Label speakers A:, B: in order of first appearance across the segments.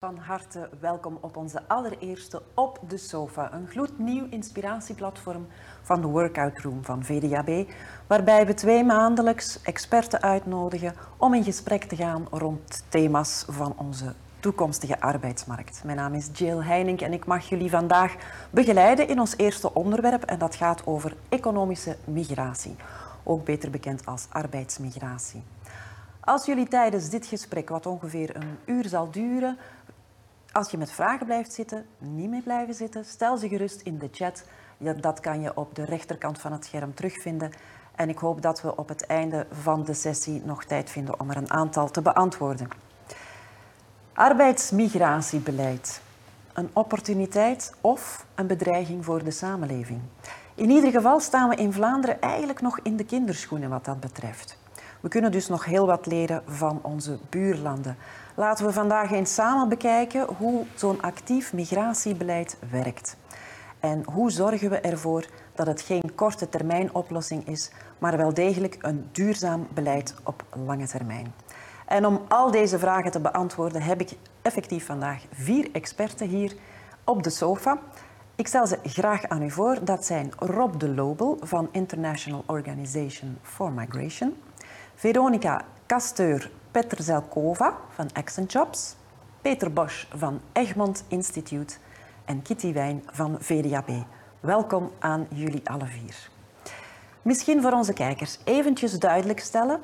A: Van harte welkom op onze allereerste Op de Sofa, een gloednieuw inspiratieplatform van de Workout Room van VDAB, waarbij we twee maandelijks experten uitnodigen om in gesprek te gaan rond thema's van onze toekomstige arbeidsmarkt. Mijn naam is Jill Heining en ik mag jullie vandaag begeleiden in ons eerste onderwerp en dat gaat over economische migratie, ook beter bekend als arbeidsmigratie. Als jullie tijdens dit gesprek, wat ongeveer een uur zal duren, als je met vragen blijft zitten, niet meer blijven zitten, stel ze gerust in de chat. Dat kan je op de rechterkant van het scherm terugvinden. En ik hoop dat we op het einde van de sessie nog tijd vinden om er een aantal te beantwoorden. Arbeidsmigratiebeleid. Een opportuniteit of een bedreiging voor de samenleving. In ieder geval staan we in Vlaanderen eigenlijk nog in de kinderschoenen wat dat betreft. We kunnen dus nog heel wat leren van onze buurlanden. Laten we vandaag eens samen bekijken hoe zo'n actief migratiebeleid werkt. En hoe zorgen we ervoor dat het geen korte termijn oplossing is, maar wel degelijk een duurzaam beleid op lange termijn. En om al deze vragen te beantwoorden heb ik effectief vandaag vier experten hier op de sofa. Ik stel ze graag aan u voor. Dat zijn Rob de Lobel van International Organization for Migration, Veronica Casteur Petrzelkova van Accent Jobs, Peter Bosch van Egmont Institute en Kitty Wijn van VDAB. Welkom aan jullie alle vier. Misschien voor onze kijkers eventjes duidelijk stellen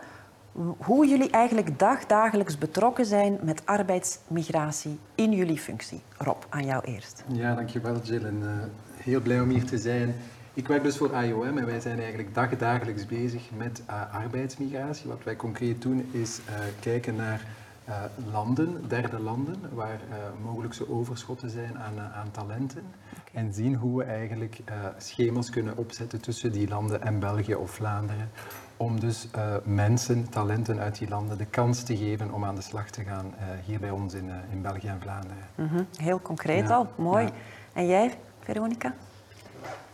A: hoe jullie eigenlijk dagdagelijks betrokken zijn met arbeidsmigratie in jullie functie. Rob, aan jou eerst.
B: Ja, dankjewel Jill en uh, heel blij om hier te zijn. Ik werk dus voor IOM en wij zijn eigenlijk dagdagelijks bezig met uh, arbeidsmigratie. Wat wij concreet doen is uh, kijken naar uh, landen, derde landen, waar mogelijkse overschotten zijn aan, aan talenten. Okay. En zien hoe we eigenlijk schema's kunnen opzetten tussen die landen en België of Vlaanderen. Om dus mensen, talenten uit die landen de kans te geven om aan de slag te gaan hier bij ons in, in België en Vlaanderen.
A: Mm -hmm. Heel concreet ja. al, mooi. Ja. En jij, Veronica?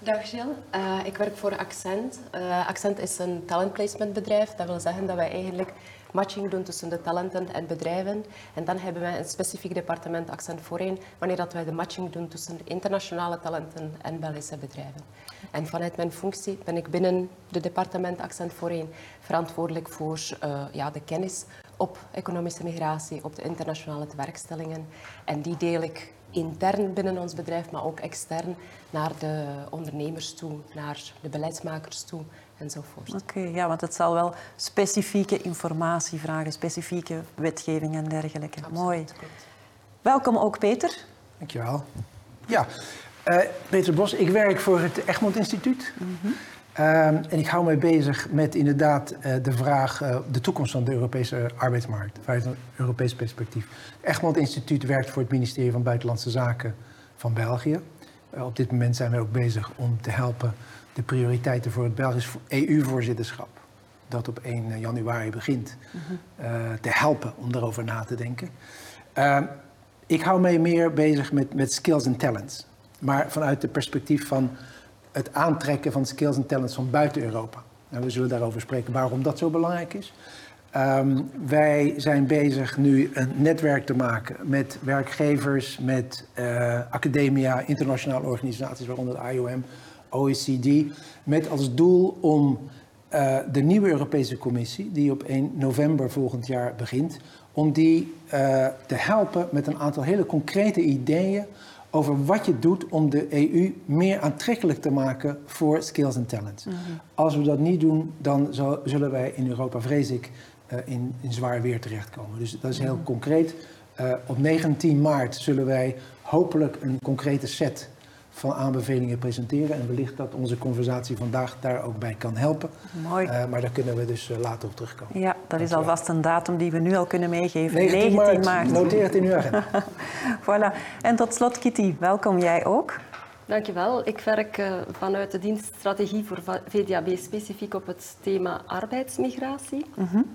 C: Dag Jill, uh, ik werk voor Accent. Uh, Accent is een talentplacementbedrijf. Dat wil zeggen dat wij eigenlijk matching doen tussen de talenten en bedrijven. En dan hebben wij een specifiek departement Accent voorheen, wanneer dat wij de matching doen tussen internationale talenten en Belgische bedrijven. En vanuit mijn functie ben ik binnen het departement Accent voorheen verantwoordelijk voor uh, ja, de kennis op economische migratie, op de internationale werkstellingen. En die deel ik intern binnen ons bedrijf, maar ook extern naar de ondernemers toe, naar de beleidsmakers toe enzovoort.
A: Oké, okay, ja, want het zal wel specifieke informatie vragen, specifieke wetgeving en dergelijke.
C: Absoluut,
A: Mooi.
C: Klopt.
A: Welkom ook Peter.
D: Dankjewel. Ja, uh, Peter Bos, ik werk voor het Egmond Instituut. Mm -hmm. Uh, en ik hou mij bezig met inderdaad uh, de vraag, uh, de toekomst van de Europese arbeidsmarkt, vanuit een Europees perspectief. Egmond Instituut werkt voor het ministerie van Buitenlandse Zaken van België. Uh, op dit moment zijn wij ook bezig om te helpen de prioriteiten voor het Belgisch EU-voorzitterschap, dat op 1 januari begint, mm -hmm. te helpen om daarover na te denken. Ehm, ik hou mij meer bezig met, met skills en talents, maar vanuit het perspectief van het aantrekken van skills en talents van buiten Europa. En we zullen daarover spreken waarom dat zo belangrijk is. Um, wij zijn bezig nu een netwerk te maken met werkgevers, met uh, academia, internationale organisaties, waaronder de IOM, OECD, met als doel om uh, de nieuwe Europese Commissie, die op 1 november volgend jaar begint, om die uh, te helpen met een aantal hele concrete ideeën over wat je doet om de EU meer aantrekkelijk te maken voor skills en talents. Mm -hmm. Als we dat niet doen, dan zal, zullen wij in Europa, vrees ik, uh, in, in, zwaar weer terechtkomen. Dus dat is heel mm -hmm. concreet. Uh, op 19 maart zullen wij hopelijk een concrete set van aanbevelingen presenteren. En wellicht dat onze conversatie vandaag daar ook bij kan helpen.
A: Mooi.
D: Uh, maar daar kunnen we dus uh, later op terugkomen.
A: Ja, dat is alvast een datum die we nu al kunnen meegeven.
D: 19, 19 maart. maart. Noteer het in uw agenda.
A: voilà. En tot slot, Kitty, welkom jij ook.
E: Dankjewel. Ik werk uh, vanuit de dienst Strategie voor VDAB specifiek op het thema arbeidsmigratie. Mm -hmm.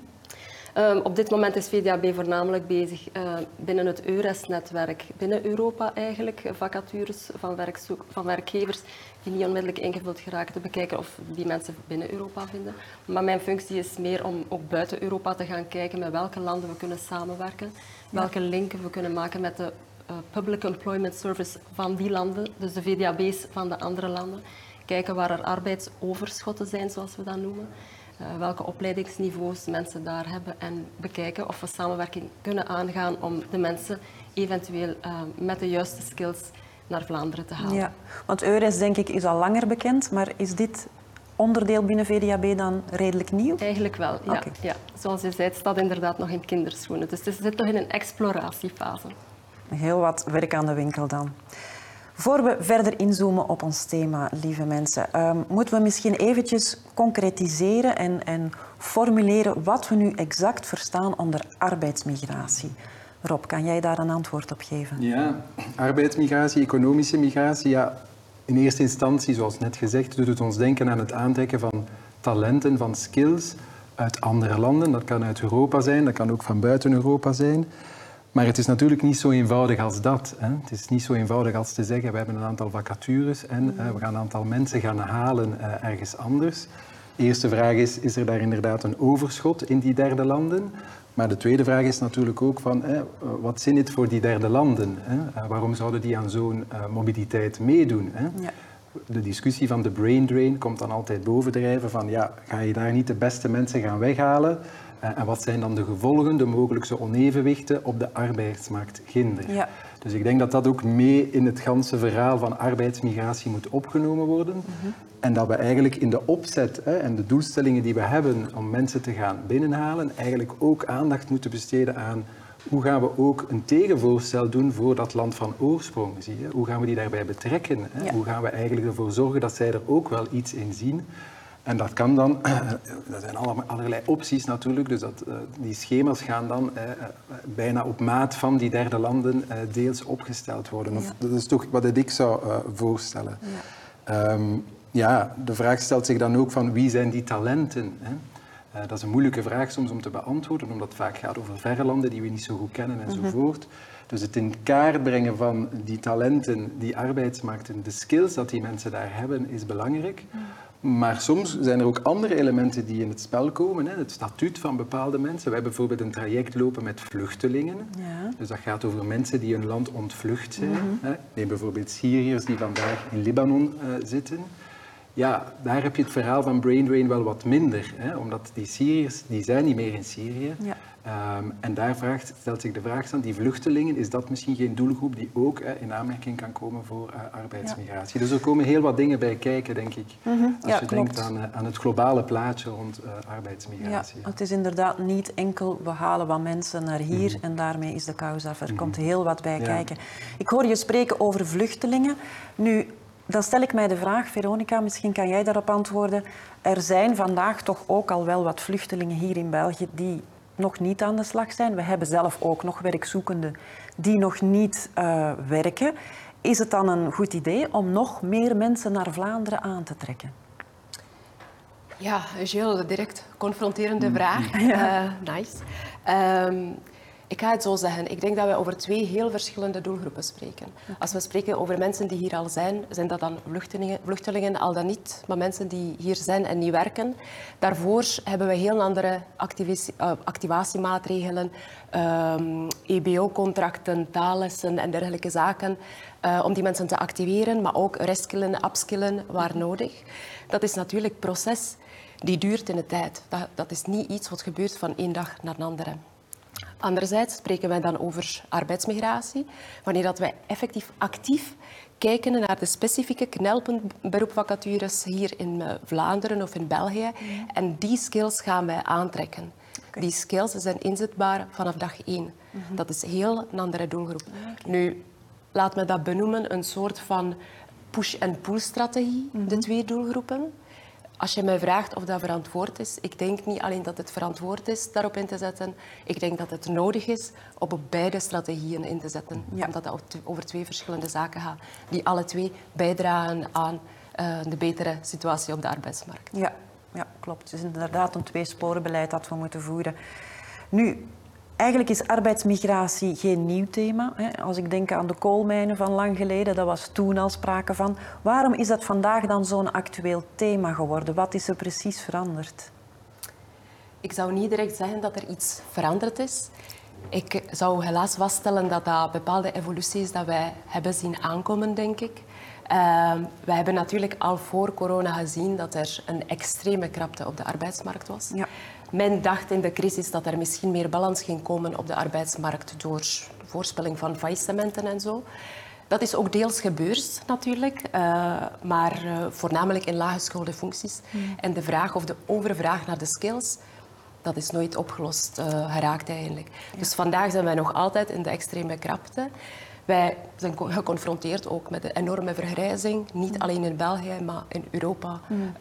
E: Ehm, op dit moment is VDAB voornamelijk bezig uh, binnen het EURES-netwerk, binnen Europa eigenlijk, vacatures van, werkzoek, van werkgevers die niet onmiddellijk ingevuld geraken te bekijken of die mensen binnen Europa vinden. Maar mijn functie is meer om ook buiten Europa te gaan kijken met welke landen we kunnen samenwerken, welke linken we kunnen maken met de uh, Public Employment Service van die landen, dus de VDAB's van de andere landen. Kijken waar er arbeidsoverschotten zijn, zoals we dat noemen. Uh, welke opleidingsniveaus mensen daar hebben en bekijken of we samenwerking kunnen aangaan om de mensen eventueel uh, met de juiste skills naar Vlaanderen te halen. Ja,
A: want EURES denk ik is al langer bekend, maar is dit onderdeel binnen VDAB dan redelijk nieuw?
E: Eigenlijk wel, ja. ja. Zoals je zei, het staat inderdaad nog in kinderschoenen. Dus het zit nog in een exploratiefase.
A: Heel wat werk aan de winkel dan. Voor we verder inzoomen op ons thema, lieve mensen, um, moeten we misschien eventjes concretiseren en, en formuleren wat we nu exact verstaan onder arbeidsmigratie. Rob, kan jij daar een antwoord op geven?
B: Ja, arbeidsmigratie, economische migratie, ja, in eerste instantie, zoals net gezegd, doet het ons denken aan het aantrekken van talenten, van skills uit andere landen. Dat kan uit Europa zijn, dat kan ook van buiten Europa zijn. Maar het is natuurlijk niet zo eenvoudig als dat. Hè. Het is niet zo eenvoudig als te zeggen, we hebben een aantal vacatures en uh, we gaan een aantal mensen gaan halen uh, ergens anders. De eerste vraag is, is er daar inderdaad een overschot in die derde landen? Maar de tweede vraag is natuurlijk ook van, hè, wat zin het voor die derde landen? Hè? Uh, waarom zouden die aan zo'n mobiliteit meedoen? Hè? Ja. De discussie van de brain drain komt dan altijd bovendrijven van, ja, ga je daar niet de beste mensen gaan weghalen? Eh, en wat zijn dan de gevolgen, de mogelijke onevenwichten op de arbeidsmarkt ginder? Ja. Dus ik denk dat dat ook mee in het ganse verhaal van arbeidsmigratie moet opgenomen worden. Mhm. En dat we eigenlijk in de opzet hè, en de doelstellingen die we hebben om mensen te gaan binnenhalen, eigenlijk ook aandacht moeten besteden aan hoe gaan we ook een tegenvoorstel doen voor dat land van oorsprong? Zie je? Hoe gaan we die daarbij betrekken? Hè? Hoe gaan we eigenlijk ervoor zorgen dat zij er ook wel iets in zien? En dat kan dan, er zijn allerlei opties natuurlijk, dus dat, uh, die schema's gaan dan uh, bijna op maat van die derde landen deels opgesteld worden. Of, dat is toch wat ik zou voorstellen. Ja. Um, ja, de vraag stelt zich dan ook van wie zijn die talenten? Hè? dat is een moeilijke vraag soms om te beantwoorden, omdat het vaak gaat over verre landen die we niet zo goed kennen enzovoort. Mm -hmm. Dus het in kaart brengen van die talenten, die arbeidsmarkten, de skills dat die mensen daar hebben, is belangrijk. Mm. Maar soms zijn er ook andere elementen die in het spel komen. Hè. Het statuut van bepaalde mensen. We hebben bijvoorbeeld een traject lopen met vluchtelingen. Ja. Dus dat gaat over mensen die een land ontvlucht zijn. Mm -hmm. Neem bijvoorbeeld Syriërs die vandaag in Libanon uh, zitten. Ja, daar heb je het verhaal van brain drain wel wat minder. Hè, omdat die Syriërs, die zijn niet meer in Syrië. Ja. Um, en daar vraagt, stelt zich de vraag aan, die vluchtelingen, is dat misschien geen doelgroep die ook uh, in aanmerking kan komen voor uh, arbeidsmigratie? Ja. Dus er komen heel wat dingen bij kijken, denk ik, mm -hmm. als ja, je klopt. denkt aan, uh, aan, het globale plaatje rond arbeidsmigratie.
A: Ja, het is inderdaad niet enkel, we halen wat mensen naar hier mm -hmm. en daarmee is de kous af. Er mm -hmm. komt heel wat bij kijken. Ik hoor je spreken over vluchtelingen. Nu, dan stel ik mij de vraag, Veronica, misschien kan jij daarop antwoorden. Er zijn vandaag toch ook al wel wat vluchtelingen hier in België die nog niet aan de slag zijn. We hebben zelf ook nog werkzoekenden die nog niet uh, werken. Is het dan een goed idee om nog meer mensen naar Vlaanderen aan te trekken?
C: Ja, een heel direct confronterende mm. vraag. Ja. Uh, nice. Um, ik ga het zo zeggen. Ik denk dat we over twee heel verschillende doelgroepen spreken. Als we spreken over mensen die hier al zijn, zijn dat dan vluchtelingen, vluchtelingen al dan niet, maar mensen die hier zijn en niet werken. Daarvoor hebben we heel andere uh, activatiemaatregelen, um, EBO-contracten, taallessen en dergelijke zaken, uh, om die mensen te activeren, maar ook reskillen, upskillen waar nodig. Dat is natuurlijk een proces die duurt in de tijd. Dat, dat is niet iets wat gebeurt van één dag naar de andere. Anderzijds spreken wij dan over arbeidsmigratie, wanneer dat wij effectief actief kijken naar de specifieke knelpuntberoepvacatures hier in eh, Vlaanderen of in België. Mm. En die skills gaan wij aantrekken. Okay. Die skills zijn inzetbaar vanaf dag één. Mm -hmm. Dat is heel een andere doelgroep. Okay. Nu, laat me dat benoemen, een soort van push-and-pull-strategie, mm -hmm. de twee doelgroepen. Als je mij vraagt of dat verantwoord is, ik denk niet alleen dat het verantwoord is daarop in te zetten, ik denk dat het nodig is om op beide strategieën in te zetten. Ja. Omdat dat over twee verschillende zaken gaat, die alle twee bijdragen aan uh, de betere situatie op de arbeidsmarkt.
A: Ja, ja klopt. Het is inderdaad een tweesporenbeleid dat we moeten voeren. Nu, eigenlijk is arbeidsmigratie geen nieuw thema. Als ik denk aan de koolmijnen van lang geleden, dat was toen al sprake van. Waarom is dat vandaag dan zo'n actueel thema geworden? Wat is er precies veranderd?
C: Ik zou niet direct zeggen dat er iets veranderd is. Ik zou helaas vaststellen dat dat bepaalde evoluties dat wij hebben zien aankomen, denk ik. Uh, wij hebben natuurlijk al voor corona gezien dat er een extreme krapte op de arbeidsmarkt was. Ja. Men dacht in de crisis dat er misschien meer balans ging komen op de arbeidsmarkt door voorspelling van faillissementen en zo. Dat is ook deels gebeurd natuurlijk, uh, maar uh, voornamelijk in laaggeschoolde functies. Mm. En de vraag of de overvraag naar de skills dat is nooit opgelost uh, geraakt eigenlijk. Dus vandaag zijn wij nog altijd in de extreme krapte. Wij zijn geconfronteerd ook met de enorme vergrijzing, niet mm. alleen in België, maar in Europa mm.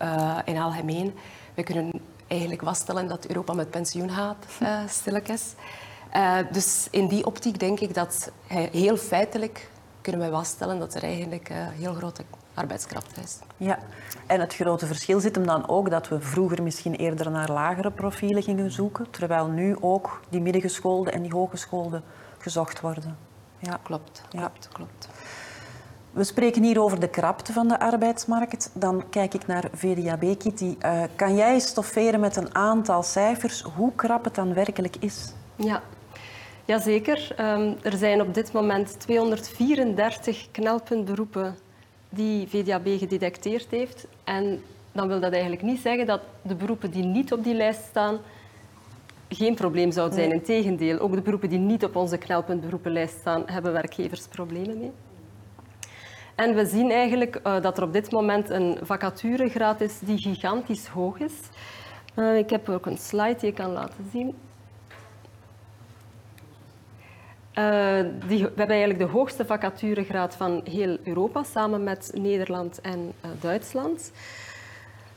C: in algemeen. We kunnen eigenlijk vaststellen dat Europa met pensioen gaat, uh, stilletjes. Uh, dus in die optiek denk ik dat heel feitelijk kunnen wij vaststellen dat er eigenlijk heel grote arbeidskracht is.
A: Ja, en het grote verschil zit hem dan ook dat we vroeger misschien eerder naar lagere profielen gingen zoeken, terwijl nu ook die middengeschoolde en die hogeschoolde gezocht worden.
C: Ja, klopt. klopt, klopt.
A: We spreken hier over de krapte van de arbeidsmarkt. Dan kijk ik naar VDAB, Kitty. Uh, kan jij stofferen met een aantal cijfers hoe krap het dan werkelijk is?
E: Ja, Jazeker. Um, er zijn op dit moment 234 knelpuntberoepen die VDAB gedetecteerd heeft. En dan wil dat eigenlijk niet zeggen dat de beroepen die niet op die lijst staan geen probleem zouden zijn. Integendeel, ook de beroepen die niet op onze knelpuntberoepenlijst staan, hebben werkgevers problemen mee. En we zien eigenlijk uh, dat er op dit moment een vacaturegraad is die gigantisch hoog is. Uh, ik heb ook een slide die ik kan laten zien. Uh, die, we hebben eigenlijk de hoogste vacaturegraad van heel Europa, samen met Nederland en Duitsland.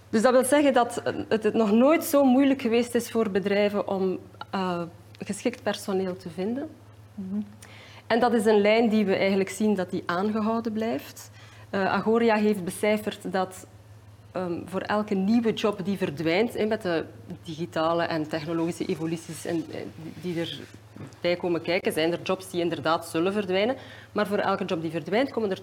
E: Dus dat wil zeggen dat het nog nooit zo moeilijk geweest is voor bedrijven om geschikt personeel te vinden. -hmm. En dat is een lijn die we eigenlijk zien dat die aangehouden blijft. Agoria heeft becijferd dat um, voor elke nieuwe job die verdwijnt, met de digitale en technologische evoluties en, die er bij komen kijken, zijn er jobs die inderdaad zullen verdwijnen. Maar voor elke job die verdwijnt, komen er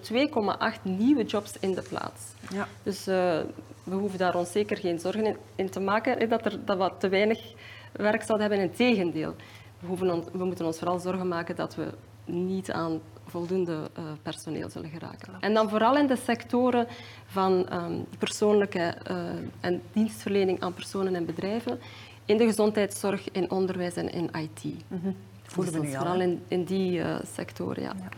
E: 2,8 nieuwe jobs in de plaats. Ja. Dus uh, we hoeven daar ons zeker geen zorgen in, in te maken dat, er, dat we te weinig werk zouden hebben. Integendeel, we, hoeven on, we moeten ons vooral zorgen maken dat we niet aan voldoende uh, personeel zullen geraken. En dan vooral in de sectoren van um, persoonlijke uh, en dienstverlening aan personen en bedrijven in de gezondheidszorg, in onderwijs en in IT. Mm -hmm. Voelen we nu vooral in, in die uh, sectoren, ja. ja.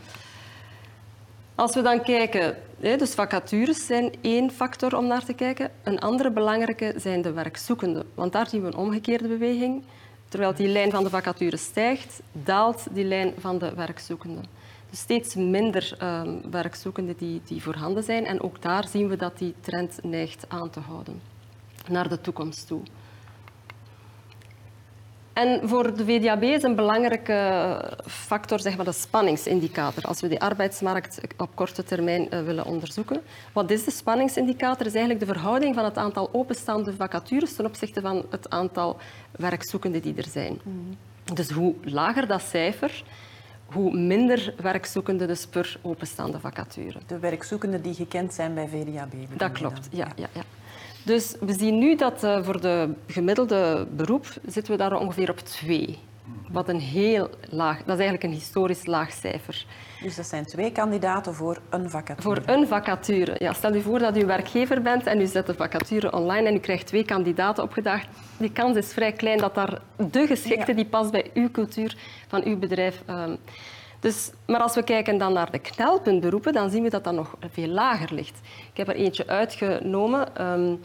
E: Als we dan kijken, dus vacatures zijn één factor om naar te kijken. Een andere belangrijke zijn de werkzoekenden. Want daar zien we een omgekeerde beweging. Terwijl die lijn van de vacatures stijgt, daalt die lijn van de werkzoekenden. Dus steeds minder um, werkzoekenden die, die voorhanden zijn. En ook daar zien we dat die trend neigt aan te houden naar de toekomst toe. En voor de VDAB is een belangrijke factor zeg maar, de spanningsindicator. Als we de arbeidsmarkt op korte termijn uh, willen onderzoeken. Wat is de spanningsindicator? is eigenlijk de verhouding van het aantal openstaande vacatures ten opzichte van het aantal werkzoekenden die er zijn. Mm. Dus hoe lager dat cijfer, hoe minder werkzoekenden dus per openstaande vacature.
A: De werkzoekenden die gekend zijn bij VDAB.
E: Dat klopt, ja, ja, ja. Dus we zien nu dat uh, voor de gemiddelde beroep zitten we daar ongeveer op twee. Wat een heel laag, dat is eigenlijk een historisch laag cijfer.
A: Dus dat zijn twee kandidaten voor een vacature?
E: Voor een vacature. Ja, stel je voor dat u werkgever bent en u zet de vacature online en u krijgt twee kandidaten opgedaagd. Die kans is vrij klein dat daar de geschikte die past bij uw cultuur van uw bedrijf... Um, dus, maar als we kijken dan naar de knelpuntberoepen, dan zien we dat dat nog veel lager ligt. Ik heb er eentje uitgenomen, um,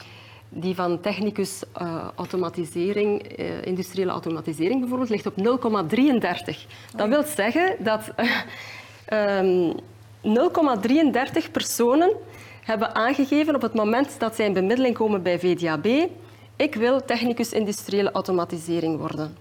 E: die van technicus uh, automatisering, uh, industriële automatisering bijvoorbeeld, ligt op 0,33. Dat wil zeggen dat uh, um, 0,33 personen hebben aangegeven op het moment dat zij in bemiddeling komen bij VDAB, ik wil technicus industriële automatisering worden.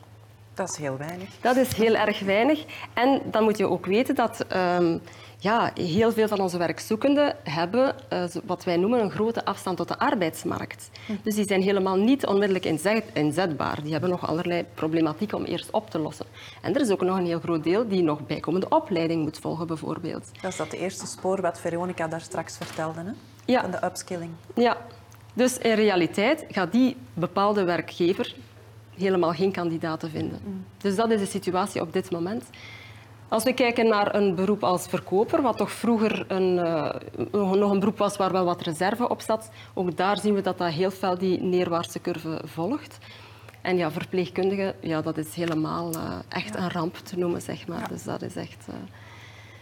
A: Dat is heel weinig.
E: Dat is heel erg weinig. En dan moet je ook weten dat ehm, ja, heel veel van onze werkzoekenden hebben uh, wat wij noemen een grote afstand tot de arbeidsmarkt. Dus die zijn helemaal niet onmiddellijk inzet, inzetbaar. Die hebben nog allerlei problematiek om eerst op te lossen. En er is ook nog een heel groot deel die nog bijkomende opleiding moet volgen, bijvoorbeeld.
A: Dat is dat eerste spoor wat Veronica daar straks vertelde, hè?
E: Ja.
A: Van de upskilling.
E: Ja. Dus in realiteit gaat die bepaalde werkgever helemaal geen kandidaten vinden. Dus dat is de situatie op dit moment. Als we kijken naar een beroep als verkoper, wat toch vroeger een, uh, nog een beroep was waar wel wat reserve op zat, ook daar zien we dat dat heel fel die neerwaartse curve volgt. En ja, verpleegkundigen, ja, dat is helemaal uh, echt ja. een ramp te noemen, zeg maar. Ja. Dus dat is echt... Uh...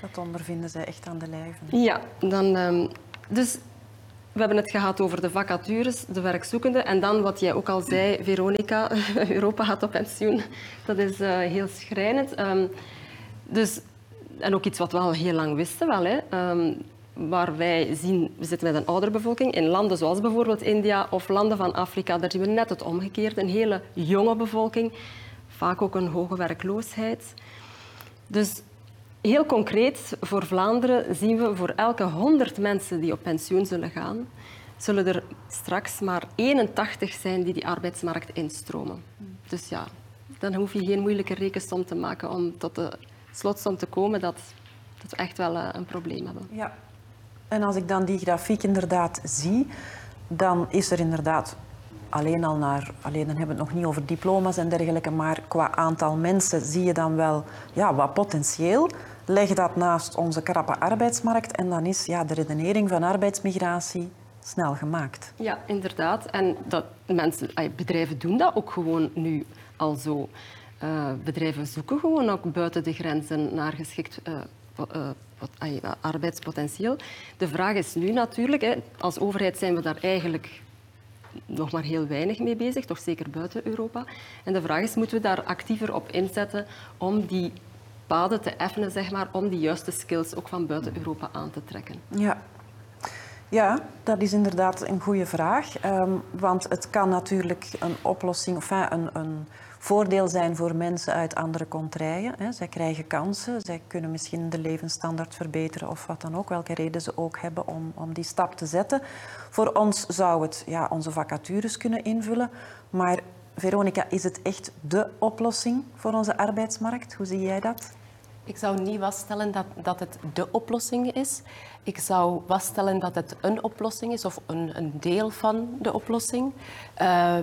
A: Dat ondervinden zij echt aan de lijve.
E: Ja, dan... Um, dus we hebben het gehad over de vacatures, de werkzoekenden. En dan wat jij ook al zei, Veronica, Europa gaat op pensioen. Dat is uh, heel schrijnend. Um, dus, en ook iets wat we al heel lang wisten. Wel, hè. Um, waar wij zien, we zitten met een oudere bevolking. In landen zoals bijvoorbeeld India of landen van Afrika, daar zien we net het omgekeerde. Een hele jonge bevolking, vaak ook een hoge werkloosheid. Dus heel concreet, voor Vlaanderen zien we voor elke 100 mensen die op pensioen zullen gaan, zullen er straks maar 81 zijn die die arbeidsmarkt instromen. Dus ja, dan hoef je geen moeilijke rekensom te maken om tot de slotsom te komen dat, dat we echt wel uh, een probleem hebben.
A: Ja. En als ik dan die grafiek inderdaad zie, dan is er inderdaad alleen al naar, alleen dan hebben we het nog niet over diploma's en dergelijke, maar qua aantal mensen zie je dan wel ja, wat potentieel. Leg dat naast onze krappe arbeidsmarkt en dan is ja, de redenering van arbeidsmigratie snel gemaakt.
E: Ja, inderdaad. En dat mensen, bedrijven doen dat ook gewoon nu al zo. Uh, bedrijven zoeken gewoon ook buiten de grenzen naar geschikt uh, uh, arbeidspotentieel. De vraag is nu natuurlijk, hè, als overheid zijn we daar eigenlijk nog maar heel weinig mee bezig, toch zeker buiten Europa. En de vraag is, moeten we daar actiever op inzetten om die paden te effenen, zeg maar, om die juiste skills ook van buiten Europa aan te trekken?
A: Ja. Ja, dat is inderdaad een goede vraag. Um, want het kan natuurlijk een oplossing, of een, een voordeel zijn voor mensen uit andere contraien. Hè. Zij krijgen kansen, zij kunnen misschien de levensstandaard verbeteren of wat dan ook, welke reden ze ook hebben om, om die stap te zetten. Voor ons zou het ja, onze vacatures kunnen invullen, maar Veronica, is het echt de oplossing voor onze arbeidsmarkt? Hoe zie jij dat?
C: Ik zou niet vaststellen dat, dat het de oplossing is. Ik zou vaststellen dat het een oplossing is of een, een deel van de oplossing. Uh,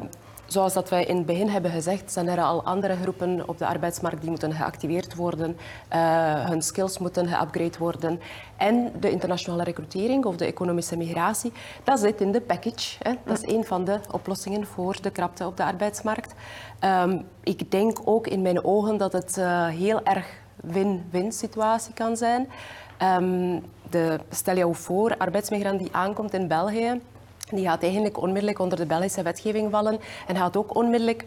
C: Zoals dat wij in het begin hebben gezegd, zijn er al andere groepen op de arbeidsmarkt die moeten geactiveerd worden, uh, hun skills moeten geupgrade worden. En de internationale recrutering of de economische migratie, dat zit in de package. Hè. Dat is een van de oplossingen voor de krapte op de arbeidsmarkt. Um, ik denk ook in mijn ogen dat het uh, heel erg win-win situatie kan zijn. Um, de, stel je voor, arbeidsmigrant die aankomt in België, die gaat eigenlijk onmiddellijk onder de Belgische wetgeving vallen en gaat ook onmiddellijk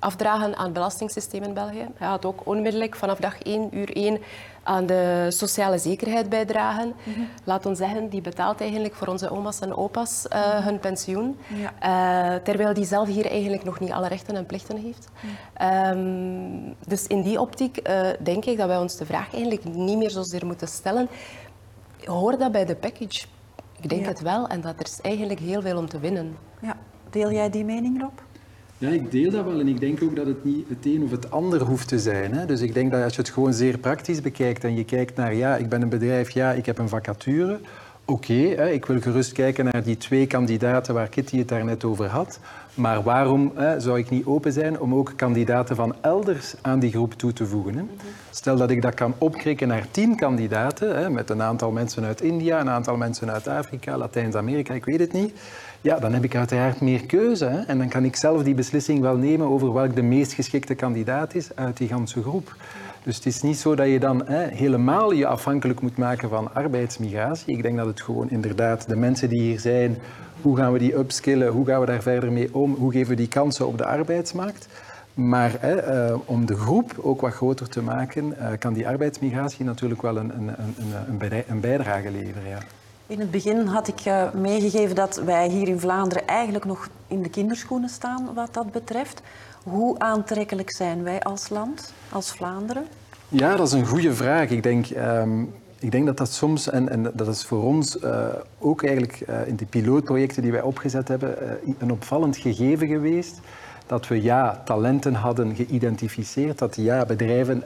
C: afdragen aan het belastingssysteem in België. Hij gaat ook onmiddellijk vanaf dag 1, uur 1 aan de sociale zekerheid bijdragen. Mm -hmm. Laat ons zeggen, die betaalt eigenlijk voor onze oma's en opa's uh, hun pensioen. Ja. Uh, terwijl die zelf hier eigenlijk nog niet alle rechten en plichten heeft. Mm. Um, dus in die optiek uh, denk ik dat wij ons de vraag eigenlijk niet meer zozeer moeten stellen. Hoort dat bij de package? Ik denk ja. het wel en dat er is eigenlijk heel veel om te winnen.
A: Ja. Deel jij die mening, Rob?
B: Ja, ik deel dat wel en ik denk ook dat het niet het een of het ander hoeft te zijn. Hè. Dus ik denk dat als je het gewoon zeer praktisch bekijkt en je kijkt naar, ja, ik ben een bedrijf, ja, ik heb een vacature. Oké, ik wil gerust kijken naar die twee kandidaten waar Kitty het daarnet over had. Maar waarom hè, zou ik niet open zijn om ook kandidaten van elders aan die groep toe te voegen? Hè? Stel dat ik dat kan opkrikken naar tien kandidaten, hè, met een aantal mensen uit India, een aantal mensen uit Afrika, Latijns-Amerika, ik weet het niet. Ja, dan heb ik uiteraard meer keuze. Hè? En dan kan ik zelf die beslissing wel nemen over welk de meest geschikte kandidaat is uit die ganse groep. Dus het is niet zo dat je dan hè, helemaal je afhankelijk moet maken van arbeidsmigratie. Ik denk dat het gewoon inderdaad de mensen die hier zijn, hoe gaan we die upskillen, hoe gaan we daar verder mee om, hoe geven we die kansen op de arbeidsmarkt. Maar hè, uh, om de groep ook wat groter te maken, uh, kan die arbeidsmigratie natuurlijk wel een, een, een, een bijdrage leveren. Ja.
A: In het begin had ik uh, meegegeven dat wij hier in Vlaanderen eigenlijk nog in de kinderschoenen staan wat dat betreft. Hoe aantrekkelijk zijn wij als land, als Vlaanderen?
B: Ja, dat is een goede vraag. Ik denk, um, ik denk dat dat soms, en, en dat is voor ons uh, ook eigenlijk uh, in de pilootprojecten die wij opgezet hebben, een opvallend gegeven geweest. Dat we ja, talenten hadden geïdentificeerd, dat ja, bedrijven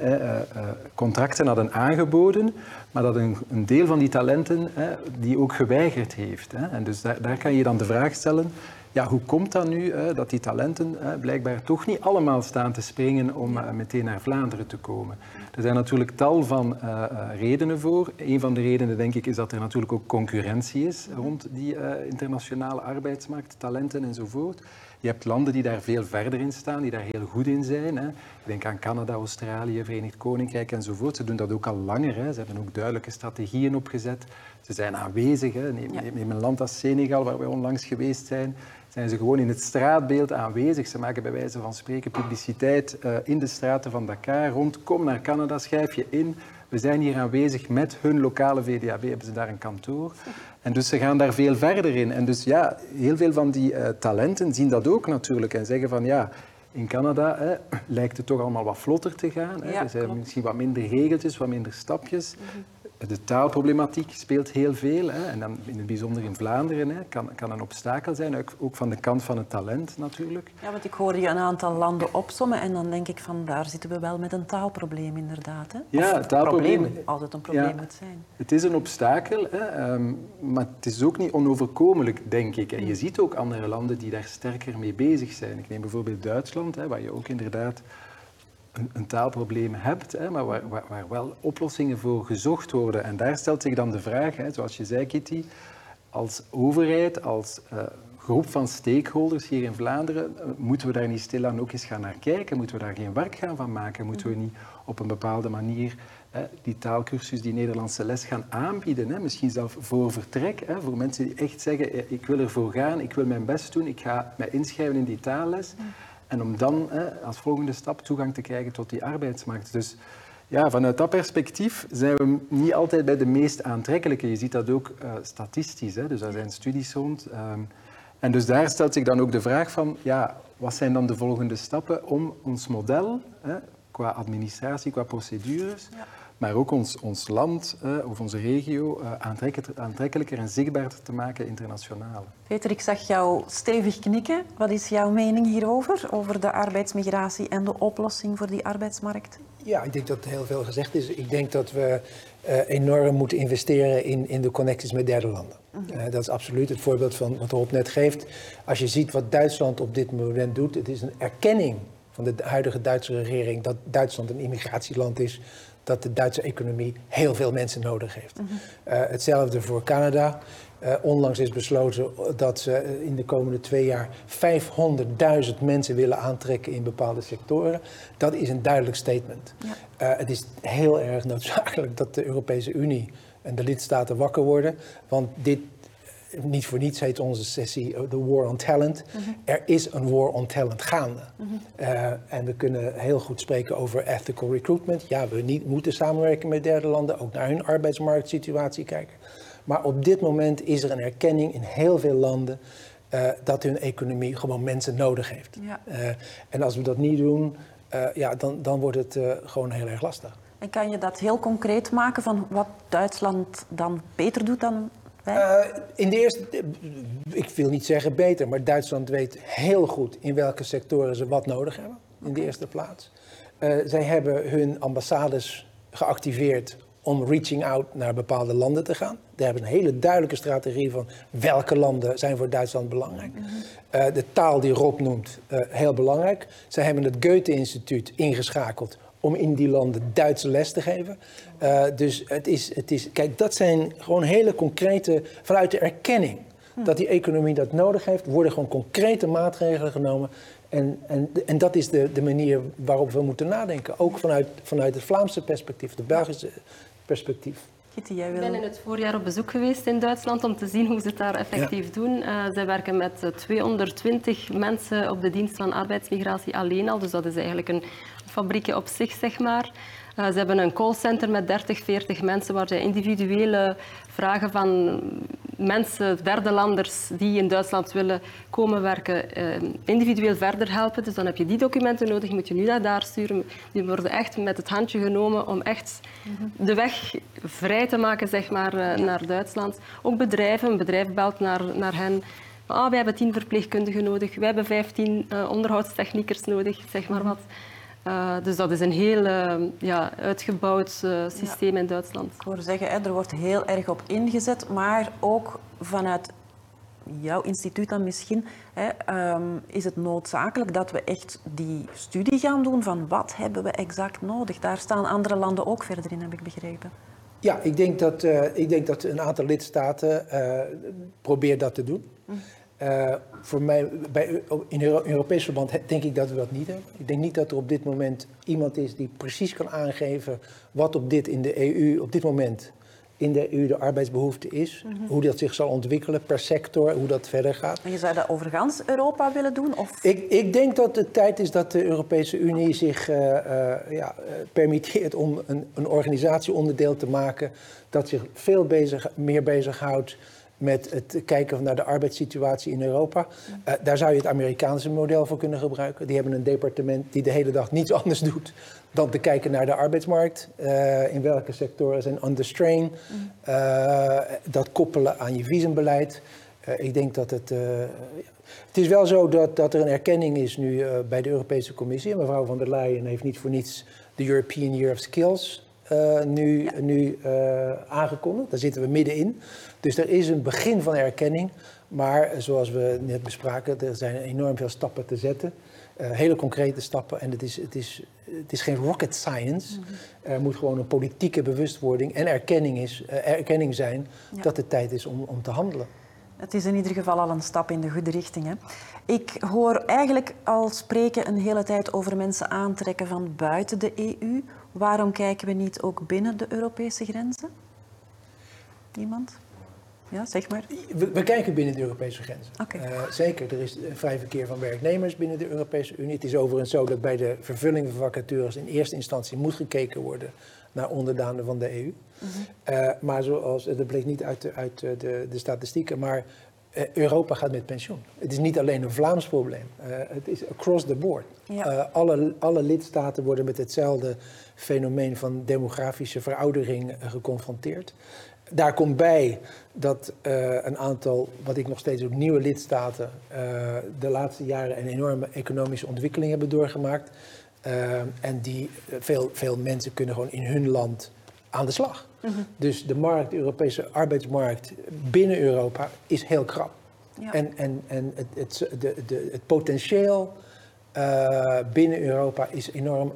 B: contracten hadden aangeboden, maar dat een, een deel van die talenten die ook geweigerd heeft. Hè. En dus daar, daar kan je dan de vraag stellen, ja, hoe komt dat nu hè, dat die talenten hè, blijkbaar toch niet allemaal staan te springen om uh, meteen naar Vlaanderen te komen? Er zijn natuurlijk tal van uh, redenen voor. Een van de redenen, denk ik, is dat er natuurlijk ook concurrentie is rond die internationale arbeidsmarkt, talenten enzovoort. Je hebt landen die daar veel verder in staan, die daar heel goed in zijn. Hè. Ik denk aan Canada, Australië, Verenigd Koninkrijk enzovoort. Ze doen dat ook al langer. Hè. Ze hebben ook duidelijke strategieën opgezet. Ze zijn aanwezig. Hè. Neem, een land als Senegal, waar we onlangs geweest zijn zijn ze gewoon in het straatbeeld aanwezig. Ze maken bij wijze van spreken publiciteit uh, in de straten van Dakar rond. Kom naar Canada, schrijf je in. We zijn hier aanwezig met hun lokale VDAB, hebben ze daar een kantoor. En dus ze gaan daar veel verder in. En dus ja, heel veel van die uh, talenten zien dat ook natuurlijk en zeggen van ja, in Canada hè, lijkt het toch allemaal wat vlotter te gaan. Hè. Ja, er zijn misschien wat minder regeltjes, wat minder stapjes. Mm -hmm de taalproblematiek speelt heel veel. Hè. En dan in het bijzonder in Vlaanderen hè, kan, kan een obstakel zijn, ook, van de kant van het talent natuurlijk.
A: Ja, want ik hoorde je een aantal landen opsommen en dan denk ik van daar zitten we wel met een taalprobleem inderdaad. Hè?
B: Ja,
A: het taalprobleem, probleem, het een probleem ja, moet zijn.
B: Het is een obstakel, hè, um, maar het is ook niet onoverkomelijk, denk ik. En je ziet ook andere landen die daar sterker mee bezig zijn. Ik neem bijvoorbeeld Duitsland, hè, waar je ook inderdaad een, een taalprobleem hebt, hè, maar waar, waar, waar, wel oplossingen voor gezocht worden. En daar stelt zich dan de vraag, hè, zoals je zei Kitty, als overheid, als uh, groep van stakeholders hier in Vlaanderen, uh, moeten we daar niet stilaan ook eens gaan naar kijken? Moeten we daar geen werk gaan van maken? Moeten we niet op een bepaalde manier hè, die taalkursus, die Nederlandse les gaan aanbieden? Hè? Misschien zelfs voor vertrek, hè, voor mensen die echt zeggen, eh, ik wil ervoor gaan, ik wil mijn best doen, ik ga mij inschrijven in die taalles. En om dan als volgende stap toegang te krijgen tot die arbeidsmarkt. Dus ja, vanuit dat perspectief zijn we niet altijd bij de meest aantrekkelijke. Je ziet dat ook uh, statistisch, hè? dus daar zijn studies rond. Um, en dus daar stelt zich dan ook de vraag van, ja, wat zijn dan de volgende stappen om ons model, hè, qua administratie, qua procedures, maar ook ons, ons land uh, of onze regio uh, aantrekkelijker, aantrekkelijker en zichtbaarder te maken internationaal.
A: Peter, ik zag jou stevig knikken. Wat is jouw mening hierover, over de arbeidsmigratie en de oplossing voor die arbeidsmarkt?
D: Ja, ik denk dat heel veel gezegd is. Ik denk dat we uh, enorm moeten investeren in, in de connecties met derde landen. Uh, dat is absoluut het voorbeeld van wat Rob net geeft. Als je ziet wat Duitsland op dit moment doet, het is een erkenning van de huidige Duitse regering dat Duitsland een immigratieland is dat de Duitse economie heel veel mensen nodig heeft. Mm -hmm. uh, hetzelfde voor Canada. Uh, onlangs is besloten dat ze in de komende twee jaar 500.000 mensen willen aantrekken in bepaalde sectoren. Dat is een duidelijk statement. Ja. Uh, het is heel erg noodzakelijk dat de Europese Unie en de lidstaten wakker worden. Want dit niet voor niets heet onze sessie The eh, War on Talent. Mm -hmm. Er is een war on talent gaande. Mm -hmm. uh, en we kunnen heel goed spreken over ethical recruitment. Ja, we niet, moeten samenwerken met derde landen, ook naar hun arbeidsmarktsituatie kijken. Maar op dit moment is er een erkenning in heel veel landen uh, dat hun economie gewoon mensen nodig heeft. Ja. En als we dat niet doen, ja, dan, dan wordt het gewoon heel erg lastig.
A: En kan je dat heel concreet maken van wat Duitsland dan beter doet dan
D: uh, in de eerste, ik wil niet zeggen beter, maar Duitsland weet heel goed in welke sectoren ze wat nodig hebben. In de eerste plaats. Uh, zij hebben hun ambassades geactiveerd om reaching out naar bepaalde landen te gaan. Ze hebben een hele duidelijke strategie van welke landen zijn voor Duitsland belangrijk. Mm -hmm. uh, de taal die Rob noemt, heel belangrijk. Zij hebben het Goethe-instituut ingeschakeld om in die landen Duitse les te geven. Uh, dus het is, het is, kijk, dat zijn gewoon hele concrete, vanuit de erkenning hm. dat die economie dat nodig heeft, worden gewoon concrete maatregelen genomen. En, en, en dat is de, de manier waarop we moeten nadenken. Ook vanuit, vanuit het Vlaamse perspectief, het Belgische perspectief.
E: Kitty, jij wil... Ik ben in het voorjaar op bezoek geweest in Duitsland om te zien hoe ze het daar effectief ja. doen. Uh, zij werken met 220 mensen op de dienst van arbeidsmigratie alleen al. Dus dat is eigenlijk een fabriekje op zich, zeg maar. Uh, ze hebben een callcenter met 30, 40 mensen waar ze individuele vragen van mensen, derde landers die in Duitsland willen komen werken, eh, individueel verder helpen. Dus dan heb je die documenten nodig, moet je nu naar daar sturen. Die worden echt met het handje genomen om echt de weg vrij te maken zeg maar, eh, naar Duitsland. Ook bedrijven, een bedrijf belt naar, naar hen. Ah, wij hebben tien verpleegkundigen nodig, wij hebben vijftien onderhoudstechniekers nodig, zeg maar wat. Uh, dus dat is een heel uh, ja, uitgebouwd uh, systeem ja. in Duitsland.
A: Ik hoor zeggen, hè, er wordt heel erg op ingezet, maar ook vanuit jouw instituut dan misschien, hè, um, is het noodzakelijk dat we echt die studie gaan doen van wat hebben we exact nodig. Daar staan andere landen ook verder in, heb ik begrepen.
D: Ja, ik denk dat, ik denk dat een aantal lidstaten probeert dat te doen. Mm. Uh, voor mij, bij, in Europees verband denk ik dat we dat niet hebben. Ik denk niet dat er op dit moment iemand is die precies kan aangeven wat op dit in de EU op dit moment in de EU de arbeidsbehoefte is, mm -hmm. hoe dat zich zal ontwikkelen per sector, hoe dat verder gaat.
A: En je zou dat over gans Europa willen doen? Of?
D: Ik, ik denk dat het tijd is dat de Europese Unie zich uh, uh, ja, permitteert om een, een organisatieonderdeel te maken dat zich veel bezig, meer bezighoudt met het kijken naar de arbeidssituatie in Europa. Uh, daar zou je het Amerikaanse model voor kunnen gebruiken. Die hebben een departement die de hele dag niets anders doet dan te kijken naar de arbeidsmarkt. Uh, in welke sectoren zijn under strain. Uh, dat koppelen aan je visumbeleid. ik denk dat het. het is wel zo dat, dat er een erkenning is nu bij de Europese Commissie. Mevrouw van der Leyen heeft niet voor niets de European Year of Skills nu, ja. nu aangekondigd. Daar zitten we middenin. Dus er is een begin van erkenning. Maar zoals we net bespraken, er zijn enorm veel stappen te zetten. Uh, hele concrete stappen. En het is, het, is, het is geen rocket science. Mm -hmm. Er moet gewoon een politieke bewustwording en erkenning, is, uh, erkenning zijn ja. dat het tijd is om, om te handelen.
A: Het is in ieder geval al een stap in de goede richting. Hè? Ik hoor eigenlijk al spreken een hele tijd over mensen aantrekken van buiten de EU. Waarom kijken we niet ook binnen de Europese grenzen? Iemand? Ja, zeg maar.
D: We, we, kijken binnen de Europese grenzen. Okay. Uh, zeker, er is vrij verkeer van werknemers binnen de Europese Unie. Het is overigens zo dat bij de vervulling van vacatures in eerste instantie moet gekeken worden naar onderdanen van de EU. Mm -hmm. uh, maar zoals, dat bleek niet uit de, uit de, de statistieken, maar Europa gaat met pensioen. Het is niet alleen een Vlaams probleem, het is across the board. Ja. alle, alle lidstaten worden met hetzelfde fenomeen van demografische veroudering geconfronteerd. Daar komt bij dat uh, een aantal, wat ik nog steeds ook nieuwe lidstaten, uh, de laatste jaren een enorme economische ontwikkeling hebben doorgemaakt. Uh, en die veel, veel mensen kunnen gewoon in hun land aan de slag. Mm -hmm. Dus de markt, de Europese arbeidsmarkt binnen Europa is heel krap. Ja. En, en, en het, het, de, de, het potentieel binnen Europa is enorm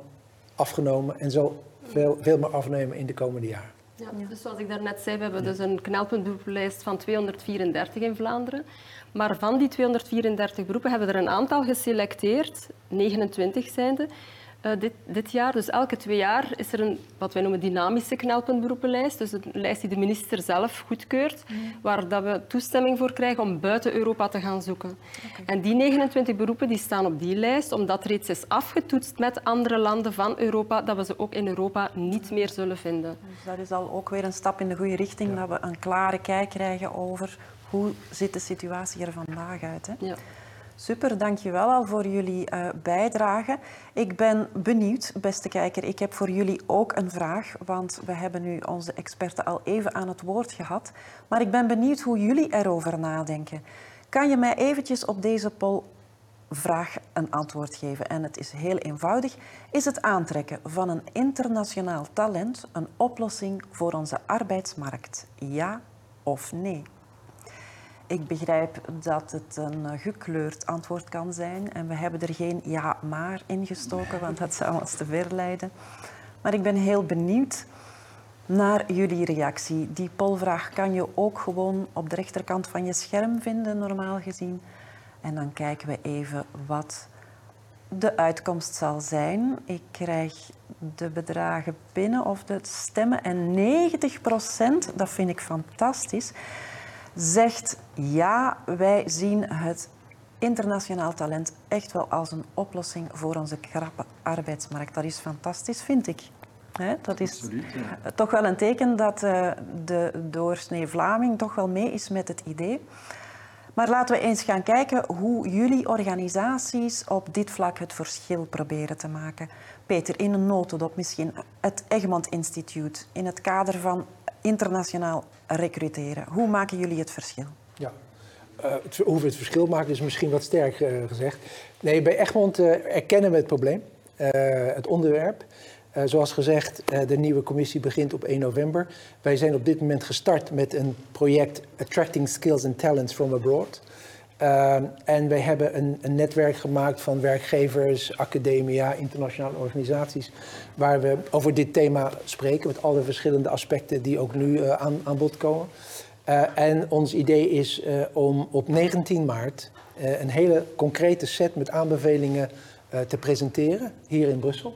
D: afgenomen en zal veel, veel meer afnemen in de komende jaren.
E: Ja, dus zoals ik daarnet zei, we hebben dus een knelpuntberoepenlijst van 234 in Vlaanderen. Maar van die 234 beroepen hebben we er een aantal geselecteerd, 29 zijnde, uh, dit, dit, jaar. Dus elke twee jaar is er een wat wij noemen dynamische knelpuntberoepenlijst. Dus een lijst die de minister zelf goedkeurt, mm. waar dat we toestemming voor krijgen om buiten Europa te gaan zoeken. Okay. En die 29 beroepen die staan op die lijst, omdat reeds is afgetoetst met andere landen van Europa, dat we ze ook in Europa niet meer zullen vinden.
A: Dus dat is al ook weer een stap in de goede richting, ja. dat we een klare kijk krijgen over hoe zit de situatie er vandaag uit. Hè? Ja. Super, dankjewel al voor jullie uh, bijdrage. Ik ben benieuwd, beste kijker, ik heb voor jullie ook een vraag, want we hebben nu onze experten al even aan het woord gehad. Maar ik ben benieuwd hoe jullie erover nadenken. Kan je mij eventjes op deze polvraag een antwoord geven? En het is heel eenvoudig. Is het aantrekken van een internationaal talent een oplossing voor onze arbeidsmarkt? Ja of nee? Ik begrijp dat het een gekleurd antwoord kan zijn en we hebben er geen ja maar in gestoken, want dat zou ons te ver leiden. Maar ik ben heel benieuwd naar jullie reactie. Die polvraag kan je ook gewoon op de rechterkant van je scherm vinden, normaal gezien. En dan kijken we even wat de uitkomst zal zijn. Ik krijg de bedragen binnen of de stemmen en 90 procent, dat vind ik fantastisch zegt ja, wij zien het internationaal talent echt wel als een oplossing voor onze krappe arbeidsmarkt. Dat is fantastisch, vind ik. Dat is
B: Absoluut, ja.
A: toch wel een teken dat eh, de doorsnee Vlaming toch wel mee is met het idee. Maar laten we eens gaan kijken hoe jullie organisaties op dit vlak het verschil proberen te maken. Peter, in een notendop misschien het Egmond Instituut in het kader van internationaal recruteren. Hoe maken jullie het verschil?
D: Ja. Eh, het, het verschil maken is misschien wat sterk eh, gezegd. Nee, bij Egmond eh, erkennen we het probleem, het onderwerp. Zoals gezegd, de nieuwe commissie begint op 1 november. Wij zijn op dit moment gestart met een project Attracting Skills and Talents from Abroad. Eh, en wij hebben een, een netwerk gemaakt van werkgevers, academia, internationale organisaties, waar we over dit thema spreken, met alle verschillende aspecten die ook nu eh, aan, aan bod komen. Uh, en ons idee is uh, om op 19 maart een hele concrete set met aanbevelingen te presenteren hier in Brussel.